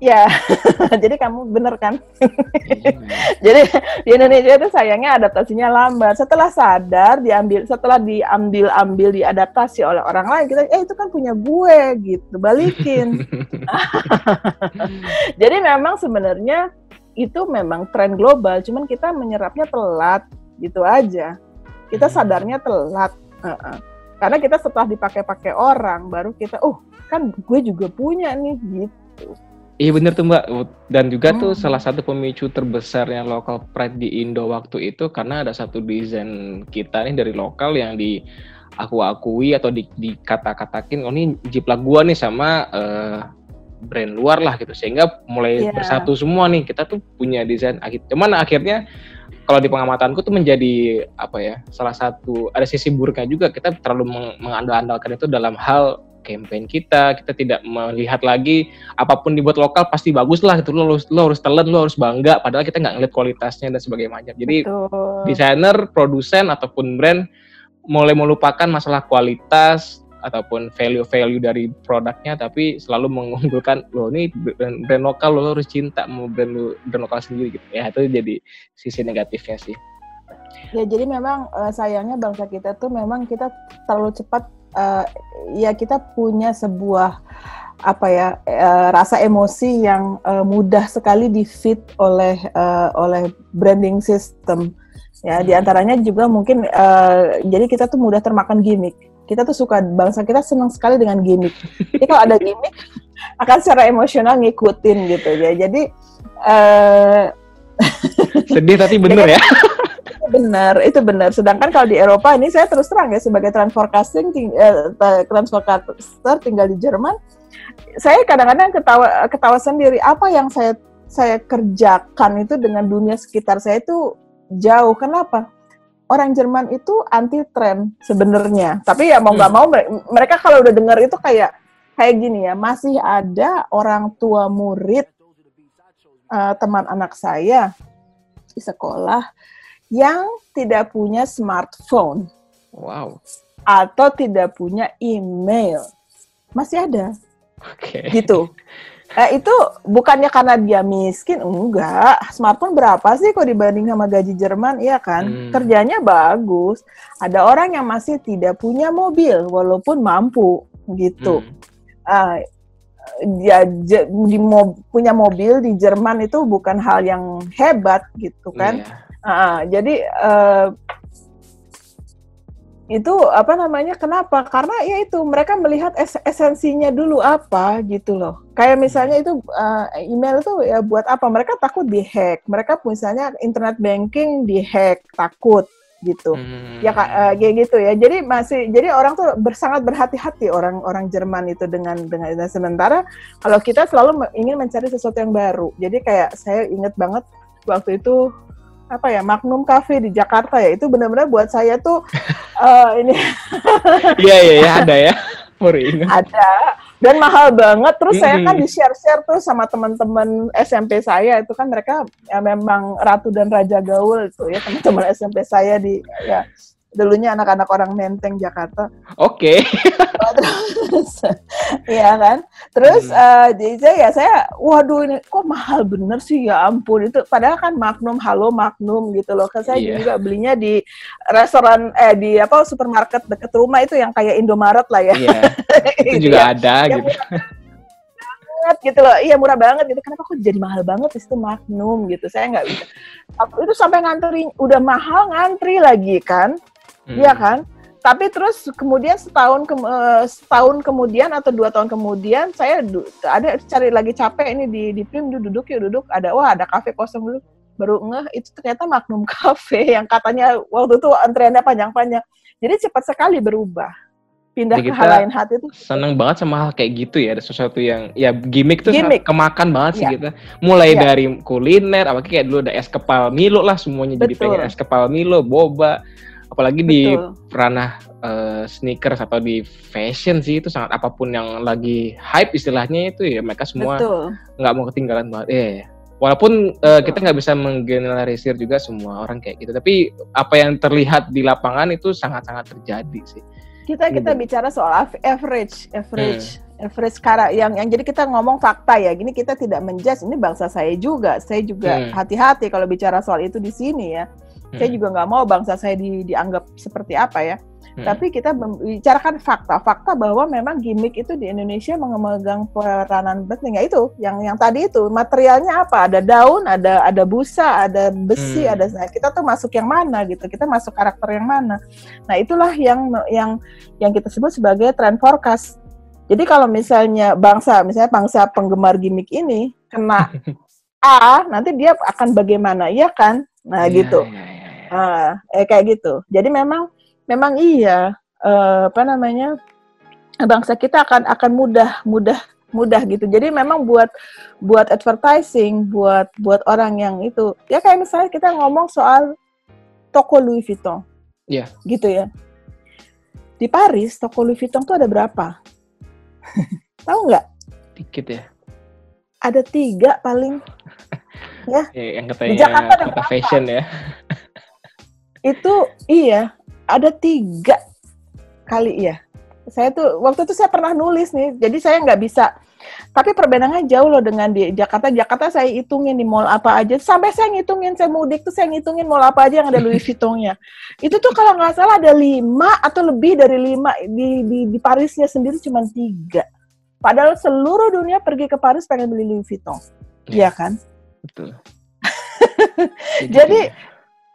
ya, jadi kamu bener kan? jadi di Indonesia itu sayangnya adaptasinya lambat. Setelah sadar, diambil, setelah diambil-ambil, diadaptasi oleh orang lain, kita, eh itu kan punya gue, gitu, balikin. jadi memang sebenarnya itu memang tren global, cuman kita menyerapnya telat gitu aja. Kita hmm. sadarnya telat. Uh -uh. Karena kita setelah dipakai-pakai orang, baru kita, oh kan gue juga punya nih gitu. Iya bener tuh mbak, dan juga hmm. tuh salah satu pemicu terbesarnya local pride di Indo waktu itu karena ada satu desain kita nih dari lokal yang di aku akui atau di, dikata-katakin, oh ini jiplak gua nih sama uh, brand luar lah gitu. Sehingga mulai yeah. bersatu semua nih. Kita tuh punya desain akhir. Cuman akhirnya kalau di pengamatanku tuh menjadi apa ya salah satu ada sisi buruknya juga. Kita terlalu meng mengandal-andalkan itu dalam hal campaign kita. Kita tidak melihat lagi apa pun dibuat lokal pasti bagus lah gitu. Lo harus lo harus telan lo harus bangga. Padahal kita nggak ngeliat kualitasnya dan sebagainya jadi desainer produsen ataupun brand mulai melupakan masalah kualitas ataupun value-value dari produknya tapi selalu mengunggulkan lo ini brand, brand lokal lo harus cinta mau brand brand lokal sendiri gitu. Ya itu jadi sisi negatifnya sih. Ya jadi memang uh, sayangnya bangsa kita tuh memang kita terlalu cepat uh, ya kita punya sebuah apa ya uh, rasa emosi yang uh, mudah sekali di fit oleh uh, oleh branding system. Ya hmm. di antaranya juga mungkin uh, jadi kita tuh mudah termakan gimmick kita tuh suka bangsa kita senang sekali dengan gimmick. Jadi kalau ada gimmick akan secara emosional ngikutin gitu ya. Jadi uh, sedih tapi bener ya. benar, itu benar. Sedangkan kalau di Eropa ini saya terus terang ya sebagai transfer casting uh, transfer tinggal di Jerman, saya kadang-kadang ketawa ketawa sendiri apa yang saya saya kerjakan itu dengan dunia sekitar saya itu jauh. Kenapa? Orang Jerman itu anti tren sebenarnya. Tapi ya mau nggak hmm. mau mereka kalau udah dengar itu kayak kayak gini ya, masih ada orang tua murid uh, teman anak saya di sekolah yang tidak punya smartphone. Wow. Atau tidak punya email. Masih ada. Oke. Okay. Gitu. Eh, itu bukannya karena dia miskin, enggak. Smartphone berapa sih kok dibanding sama gaji Jerman, iya kan? Hmm. Kerjanya bagus. Ada orang yang masih tidak punya mobil, walaupun mampu, gitu. Hmm. Uh, ya di mo punya mobil di Jerman itu bukan hal yang hebat, gitu kan? Yeah. Uh, jadi uh, itu apa namanya kenapa? Karena ya itu mereka melihat es esensinya dulu apa gitu loh. Kayak misalnya itu uh, email itu ya buat apa? Mereka takut dihack. Mereka misalnya internet banking dihack takut gitu. Hmm. ya uh, kayak gitu ya. Jadi masih jadi orang tuh bersangat berhati-hati orang-orang Jerman itu dengan dengan sementara kalau kita selalu ingin mencari sesuatu yang baru. Jadi kayak saya ingat banget waktu itu apa ya Magnum Cafe di Jakarta ya. Itu benar-benar buat saya tuh uh, ini. Iya iya ya, ada ya. Ada. Dan mahal banget. Terus mm -hmm. saya kan di share share tuh sama teman-teman SMP saya. Itu kan mereka ya memang ratu dan raja gaul itu ya teman-teman SMP saya di ya dulunya anak-anak orang Menteng Jakarta. Oke. Okay. terus, iya kan. Terus hmm. uh, jadi saya ya saya, waduh ini kok mahal bener sih ya ampun itu. Padahal kan Magnum, halo Magnum gitu loh. Kan saya yeah. juga belinya di restoran eh di apa supermarket deket rumah itu yang kayak Indomaret lah ya. Iya. Yeah. itu juga ya. ada gitu. banget gitu loh iya murah banget gitu kenapa kok jadi mahal banget itu Magnum gitu saya nggak bisa itu sampai ngantri udah mahal ngantri lagi kan hmm. iya kan? Tapi terus kemudian setahun ke, uh, setahun kemudian atau dua tahun kemudian saya ada cari lagi capek ini di di Prim duduk yuk duduk ada wah ada kafe kosong dulu baru ngeh itu ternyata Magnum Cafe yang katanya waktu itu antreannya panjang-panjang. Jadi cepat sekali berubah pindah Jadi ke hal lain hati itu seneng banget sama hal kayak gitu ya ada sesuatu yang ya gimmick tuh gimmick. kemakan banget sih ya. kita mulai ya. dari kuliner apa kayak dulu ada es kepal Milo lah semuanya Betul. jadi pengen es kepal Milo boba apalagi Betul. di ranah uh, sneakers atau di fashion sih itu sangat apa pun yang lagi hype istilahnya itu ya mereka semua nggak mau ketinggalan banget eh walaupun uh, kita nggak bisa menggeneralisir juga semua orang kayak gitu tapi apa yang terlihat di lapangan itu sangat-sangat terjadi sih kita kita gitu. bicara soal average average hmm. average cara yang yang jadi kita ngomong fakta ya gini kita tidak menjudge ini bangsa saya juga saya juga hmm. hati-hati hmm. kalau bicara soal itu di sini ya Hmm. Saya juga nggak mau bangsa saya di, dianggap seperti apa ya. Hmm. Tapi kita membicarakan fakta, fakta bahwa memang gimmick itu di Indonesia memegang peranan penting. Ya itu, yang yang tadi itu materialnya apa? Ada daun, ada ada busa, ada besi, hmm. ada. Kita tuh masuk yang mana gitu? Kita masuk karakter yang mana? Nah itulah yang yang yang kita sebut sebagai trend forecast. Jadi kalau misalnya bangsa, misalnya bangsa penggemar gimmick ini kena A, nanti dia akan bagaimana, ya kan? Nah yeah, gitu. Yeah, yeah uh, eh kayak gitu. Jadi memang memang iya uh, apa namanya bangsa kita akan akan mudah mudah mudah gitu. Jadi memang buat buat advertising, buat buat orang yang itu ya kayak misalnya kita ngomong soal toko Louis Vuitton. Iya. Yeah. Gitu ya. Di Paris toko Louis Vuitton tuh ada berapa? Tahu nggak? Dikit ya. Ada tiga paling. ya. ya. Yang katanya di Jakarta ada kata fashion ya. Itu iya, ada tiga kali ya. Saya tuh waktu itu saya pernah nulis nih, jadi saya nggak bisa tapi perbedaannya jauh loh dengan di Jakarta. Jakarta saya hitungin di mall apa aja. Sampai saya ngitungin, saya mudik tuh saya ngitungin mall apa aja yang ada Louis Vuittonnya. Itu tuh kalau nggak salah ada lima atau lebih dari lima. Di, di, di Parisnya sendiri cuma tiga. Padahal seluruh dunia pergi ke Paris pengen beli Louis Vuitton. Iya ya, kan? Betul. Jadi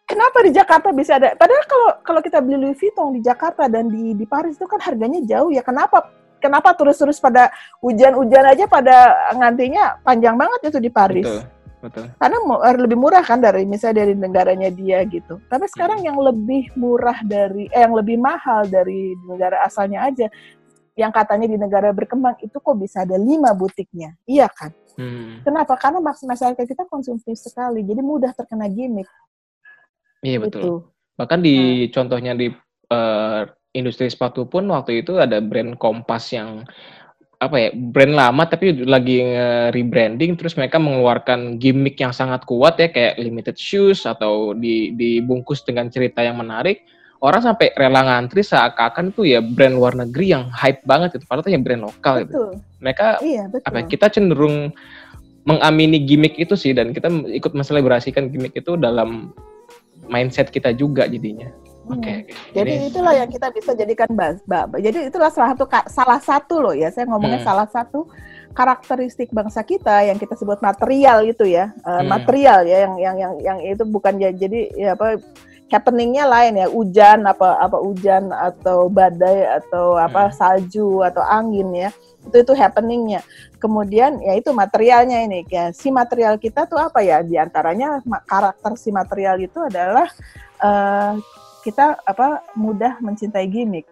kenapa di Jakarta bisa ada? Padahal kalau kalau kita beli Louis Vuitton di Jakarta dan di di Paris itu kan harganya jauh ya. Kenapa kenapa turis-turis pada hujan-hujan aja pada ngantinya panjang banget itu di Paris. Betul. Betul. Karena er, lebih murah kan dari misalnya dari negaranya dia gitu. Tapi sekarang hmm. yang lebih murah dari eh yang lebih mahal dari negara asalnya aja yang katanya di negara berkembang itu kok bisa ada lima butiknya. Iya kan? Hmm. Kenapa? Karena masyarakat kita konsumsi sekali, jadi mudah terkena gimmick. Iya betul. Gitu. Bahkan di nah. contohnya di uh, industri sepatu pun waktu itu ada brand Kompas yang apa ya brand lama tapi lagi rebranding terus mereka mengeluarkan gimmick yang sangat kuat ya kayak limited shoes atau di dibungkus dengan cerita yang menarik orang sampai rela ngantri seakan-akan itu ya brand luar negeri yang hype banget itu padahal itu ya brand lokal gitu. betul. gitu mereka iya, betul. apa ya, kita cenderung mengamini gimmick itu sih dan kita ikut menselebrasikan gimmick itu dalam mindset kita juga jadinya Oke. Okay, hmm. Jadi Ini... itulah yang kita bisa jadikan bas. Jadi itulah salah satu salah satu loh ya. Saya ngomongnya hmm. salah satu karakteristik bangsa kita yang kita sebut material itu ya. Uh, hmm. Material ya yang yang yang yang itu bukan ya jadi ya apa happeningnya lain ya hujan apa apa hujan atau badai atau apa hmm. salju atau angin ya itu itu happeningnya kemudian ya itu materialnya ini ya si material kita tuh apa ya di antaranya karakter si material itu adalah uh, kita apa mudah mencintai gimmick.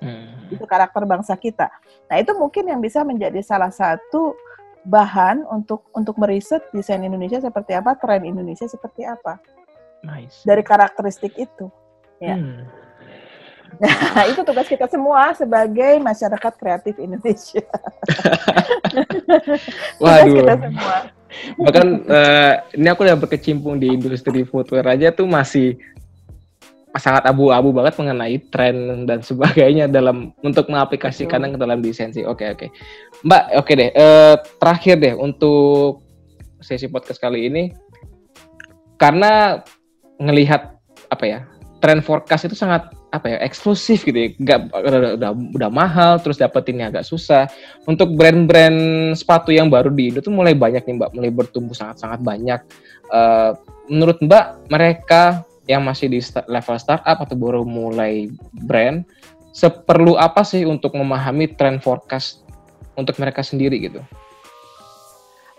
Hmm. Itu karakter bangsa kita. Nah, itu mungkin yang bisa menjadi salah satu bahan untuk untuk meriset desain Indonesia seperti apa, tren Indonesia seperti apa. Nice. Dari karakteristik itu. Ya. Hmm. Nah, itu tugas kita semua sebagai masyarakat kreatif Indonesia. Waduh. kita semua. Bahkan uh, ini aku udah berkecimpung di industri footwear aja tuh masih sangat abu-abu banget mengenai tren dan sebagainya dalam untuk mengaplikasikan ke dalam desain sih. Oke oke, Mbak, oke deh. Uh, terakhir deh untuk sesi podcast kali ini, karena ngelihat apa ya tren forecast itu sangat apa ya eksklusif gitu ya, nggak udah, udah udah mahal, terus dapetinnya agak susah. Untuk brand-brand sepatu yang baru di Indo tuh mulai banyak nih Mbak, mulai bertumbuh sangat-sangat banyak. Uh, menurut Mbak, mereka yang masih di level startup atau baru mulai brand, seperlu apa sih untuk memahami trend forecast untuk mereka sendiri gitu?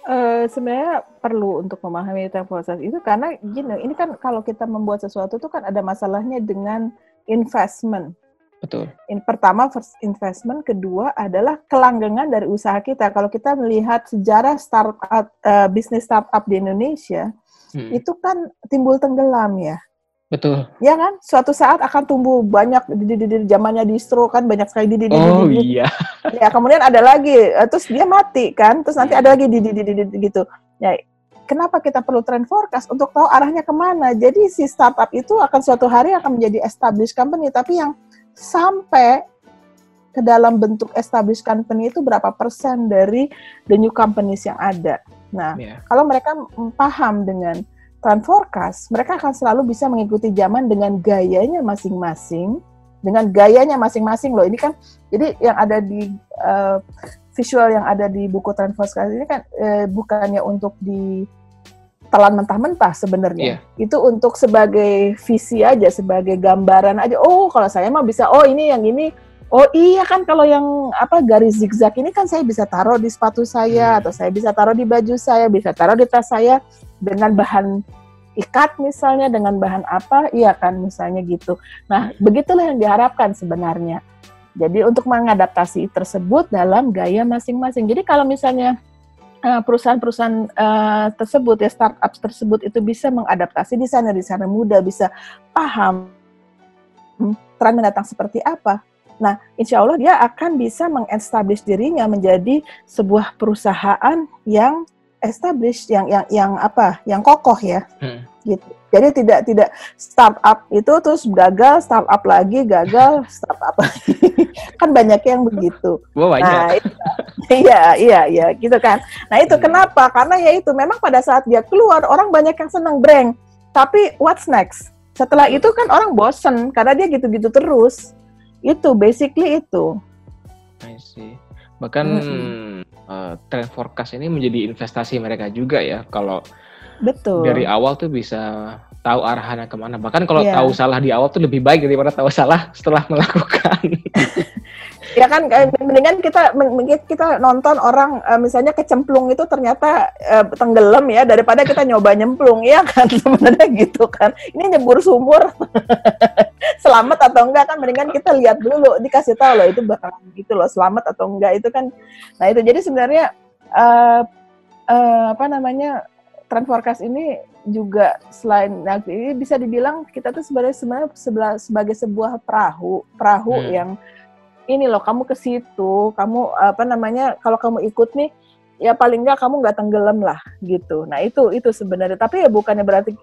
Uh, sebenarnya perlu untuk memahami trend forecast itu karena gini, ini kan kalau kita membuat sesuatu itu kan ada masalahnya dengan investment. Betul. In, pertama first investment, kedua adalah kelanggengan dari usaha kita. Kalau kita melihat sejarah startup uh, bisnis startup di Indonesia, hmm. itu kan timbul tenggelam ya. Betul. Ya kan? Suatu saat akan tumbuh banyak di, di, di zamannya distro kan banyak sekali di di di Oh iya. Ya, kemudian ada lagi eh, terus dia mati kan, terus nanti ada lagi di di di, di, di gitu. Ya, kenapa kita perlu trend forecast untuk tahu arahnya ke mana? Jadi si startup itu akan suatu hari akan menjadi established company tapi yang sampai ke dalam bentuk established company itu berapa persen dari the new companies yang ada. Nah, yeah. kalau mereka paham dengan trend forecast, mereka akan selalu bisa mengikuti zaman dengan gayanya masing-masing, dengan gayanya masing-masing loh. Ini kan jadi yang ada di uh, visual yang ada di buku trend forecast ini kan uh, bukannya untuk di telan mentah-mentah sebenarnya. Yeah. Itu untuk sebagai visi aja, sebagai gambaran aja. Oh, kalau saya mah bisa oh ini yang ini Oh iya kan kalau yang apa garis zigzag ini kan saya bisa taruh di sepatu saya hmm. atau saya bisa taruh di baju saya, bisa taruh di tas saya dengan bahan ikat misalnya dengan bahan apa, iya kan misalnya gitu. Nah begitulah yang diharapkan sebenarnya. Jadi untuk mengadaptasi tersebut dalam gaya masing-masing. Jadi kalau misalnya eh, perusahaan-perusahaan uh, tersebut ya startup tersebut itu bisa mengadaptasi di sana di sana muda bisa paham tren mendatang seperti apa. Nah, insya Allah dia akan bisa mengestablish dirinya menjadi sebuah perusahaan yang established, yang yang yang apa, yang kokoh ya. Hmm gitu. Jadi tidak tidak startup itu terus gagal, startup lagi, gagal, startup lagi. kan banyak yang begitu. Oh, banyak. Nah, itu, iya, iya, iya, gitu kan. Nah, itu hmm. kenapa? Karena ya itu memang pada saat dia keluar orang banyak yang senang brand. Tapi what's next? Setelah itu kan orang bosen karena dia gitu-gitu terus. Itu basically itu. I see. Bahkan mm -hmm. uh, trend forecast ini menjadi investasi mereka juga ya. Kalau Betul. Dari awal tuh bisa tahu arahannya ke mana. Bahkan kalau yeah. tahu salah di awal tuh lebih baik daripada tahu salah setelah melakukan. ya kan mendingan kita mungkin kita nonton orang uh, misalnya kecemplung itu ternyata uh, tenggelam ya daripada kita nyoba nyemplung ya kan sebenarnya gitu kan. Ini nyebur sumur. selamat atau enggak kan mendingan kita lihat dulu dikasih tahu loh itu bakal gitu loh selamat atau enggak itu kan nah itu jadi sebenarnya uh, uh, apa namanya trend forecast ini juga selain nah, ini bisa dibilang kita tuh sebenarnya sebenarnya sebagai sebuah perahu perahu hmm. yang ini loh kamu ke situ kamu apa namanya kalau kamu ikut nih ya paling nggak kamu nggak tenggelam lah gitu. Nah itu itu sebenarnya. Tapi ya bukannya berarti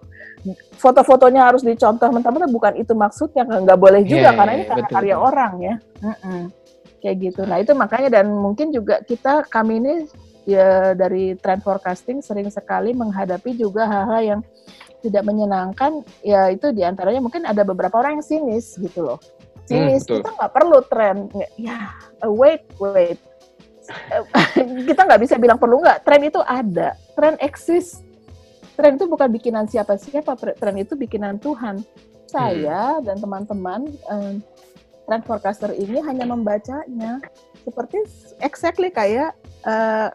foto-fotonya harus dicontoh mentah-mentah bukan itu maksudnya. Nggak boleh juga yeah, karena ini karya, karya orang ya. Mm -mm. kayak gitu. Nah itu makanya dan mungkin juga kita kami ini ya dari trend forecasting sering sekali menghadapi juga hal-hal yang tidak menyenangkan. Ya itu di antaranya mungkin ada beberapa orang yang sinis gitu loh sinis hmm, kita nggak perlu tren. Ya wait wait. Kita nggak bisa bilang perlu nggak. Tren itu ada. Tren eksis. Tren itu bukan bikinan siapa siapa tren itu bikinan Tuhan. Saya hmm. dan teman-teman um, trend forecaster ini hanya membacanya. Seperti exactly kayak uh,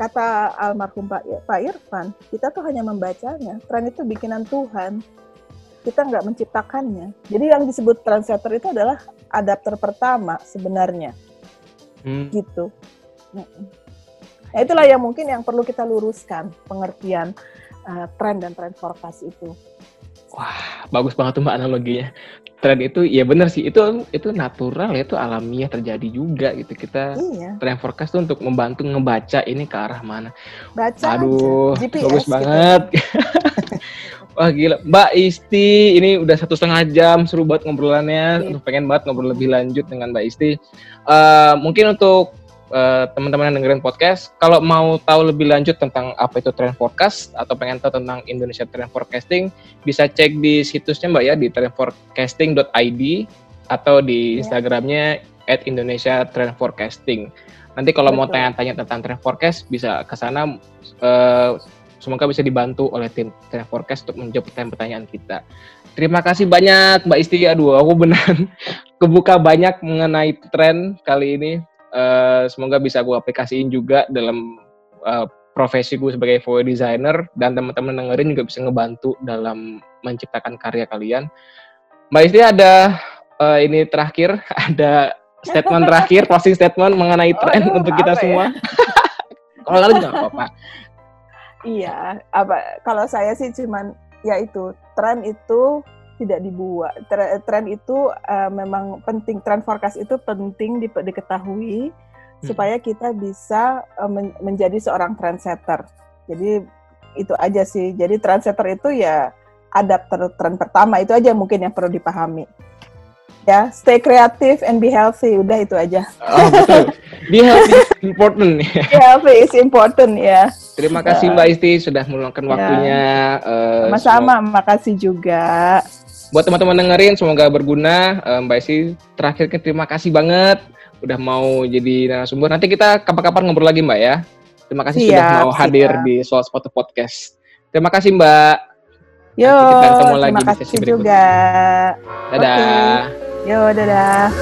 kata almarhum Pak, Pak Irfan, kita tuh hanya membacanya. Tren itu bikinan Tuhan. Kita nggak menciptakannya. Jadi yang disebut translator itu adalah adapter pertama sebenarnya. Hmm. Gitu. Nah, itulah yang mungkin yang perlu kita luruskan pengertian uh, tren dan tren forecast itu. Wah, bagus banget tuh mbak analoginya tren itu ya benar sih itu itu natural ya itu alamiah terjadi juga gitu kita iya. tren forecast tuh untuk membantu ngebaca ini ke arah mana. Baca Aduh, GPS, bagus gitu. banget. Wah gila, Mbak Isti, ini udah satu setengah jam, seru banget ngobrolannya. Iya. Pengen banget ngobrol lebih lanjut dengan Mbak Isti. Uh, mungkin untuk uh, teman-teman yang dengerin podcast, kalau mau tahu lebih lanjut tentang apa itu trend forecast atau pengen tahu tentang Indonesia Trend Forecasting, bisa cek di situsnya Mbak ya di trendforecasting.id atau di ya. Instagramnya at Indonesia Trend Forecasting. Nanti kalau Betul. mau tanya-tanya tentang trend forecast bisa ke sana. Uh, semoga bisa dibantu oleh tim trend forecast untuk menjawab pertanyaan-pertanyaan kita. Terima kasih banyak Mbak Isti. Aduh, aku benar kebuka banyak mengenai tren kali ini. Eh, semoga bisa gue aplikasiin juga dalam uh, profesi gue sebagai VO designer dan teman-teman dengerin juga bisa ngebantu dalam menciptakan karya kalian. Mbak Isti ada uh, ini terakhir ada statement terakhir closing statement mengenai tren oh, untuk kita semua. Ya? kalau kalian juga apa-apa. Iya, apa kalau saya sih cuman ya itu tren itu tidak dibuat. Tren itu uh, memang penting, tren forecast itu penting di, diketahui hmm. supaya kita bisa uh, men menjadi seorang trendsetter. Jadi itu aja sih. Jadi trendsetter itu ya adapter tren pertama itu aja mungkin yang perlu dipahami. Ya, stay creative and be healthy. Udah itu aja. Oh, betul. Be healthy is important. be healthy is important ya. Terima kasih Mbak Isti sudah meluangkan ya. waktunya. Sama-sama, uh, makasih juga buat teman-teman dengerin semoga berguna um, Mbak Isi terakhir terima kasih banget udah mau jadi narasumber nanti kita kapan-kapan ngobrol lagi Mbak ya terima kasih siap, sudah mau siap. hadir di Soal Spot Podcast terima kasih Mbak Yo, kita ketemu lagi terima kasih juga. Dadah. Okay. Yo, dadah.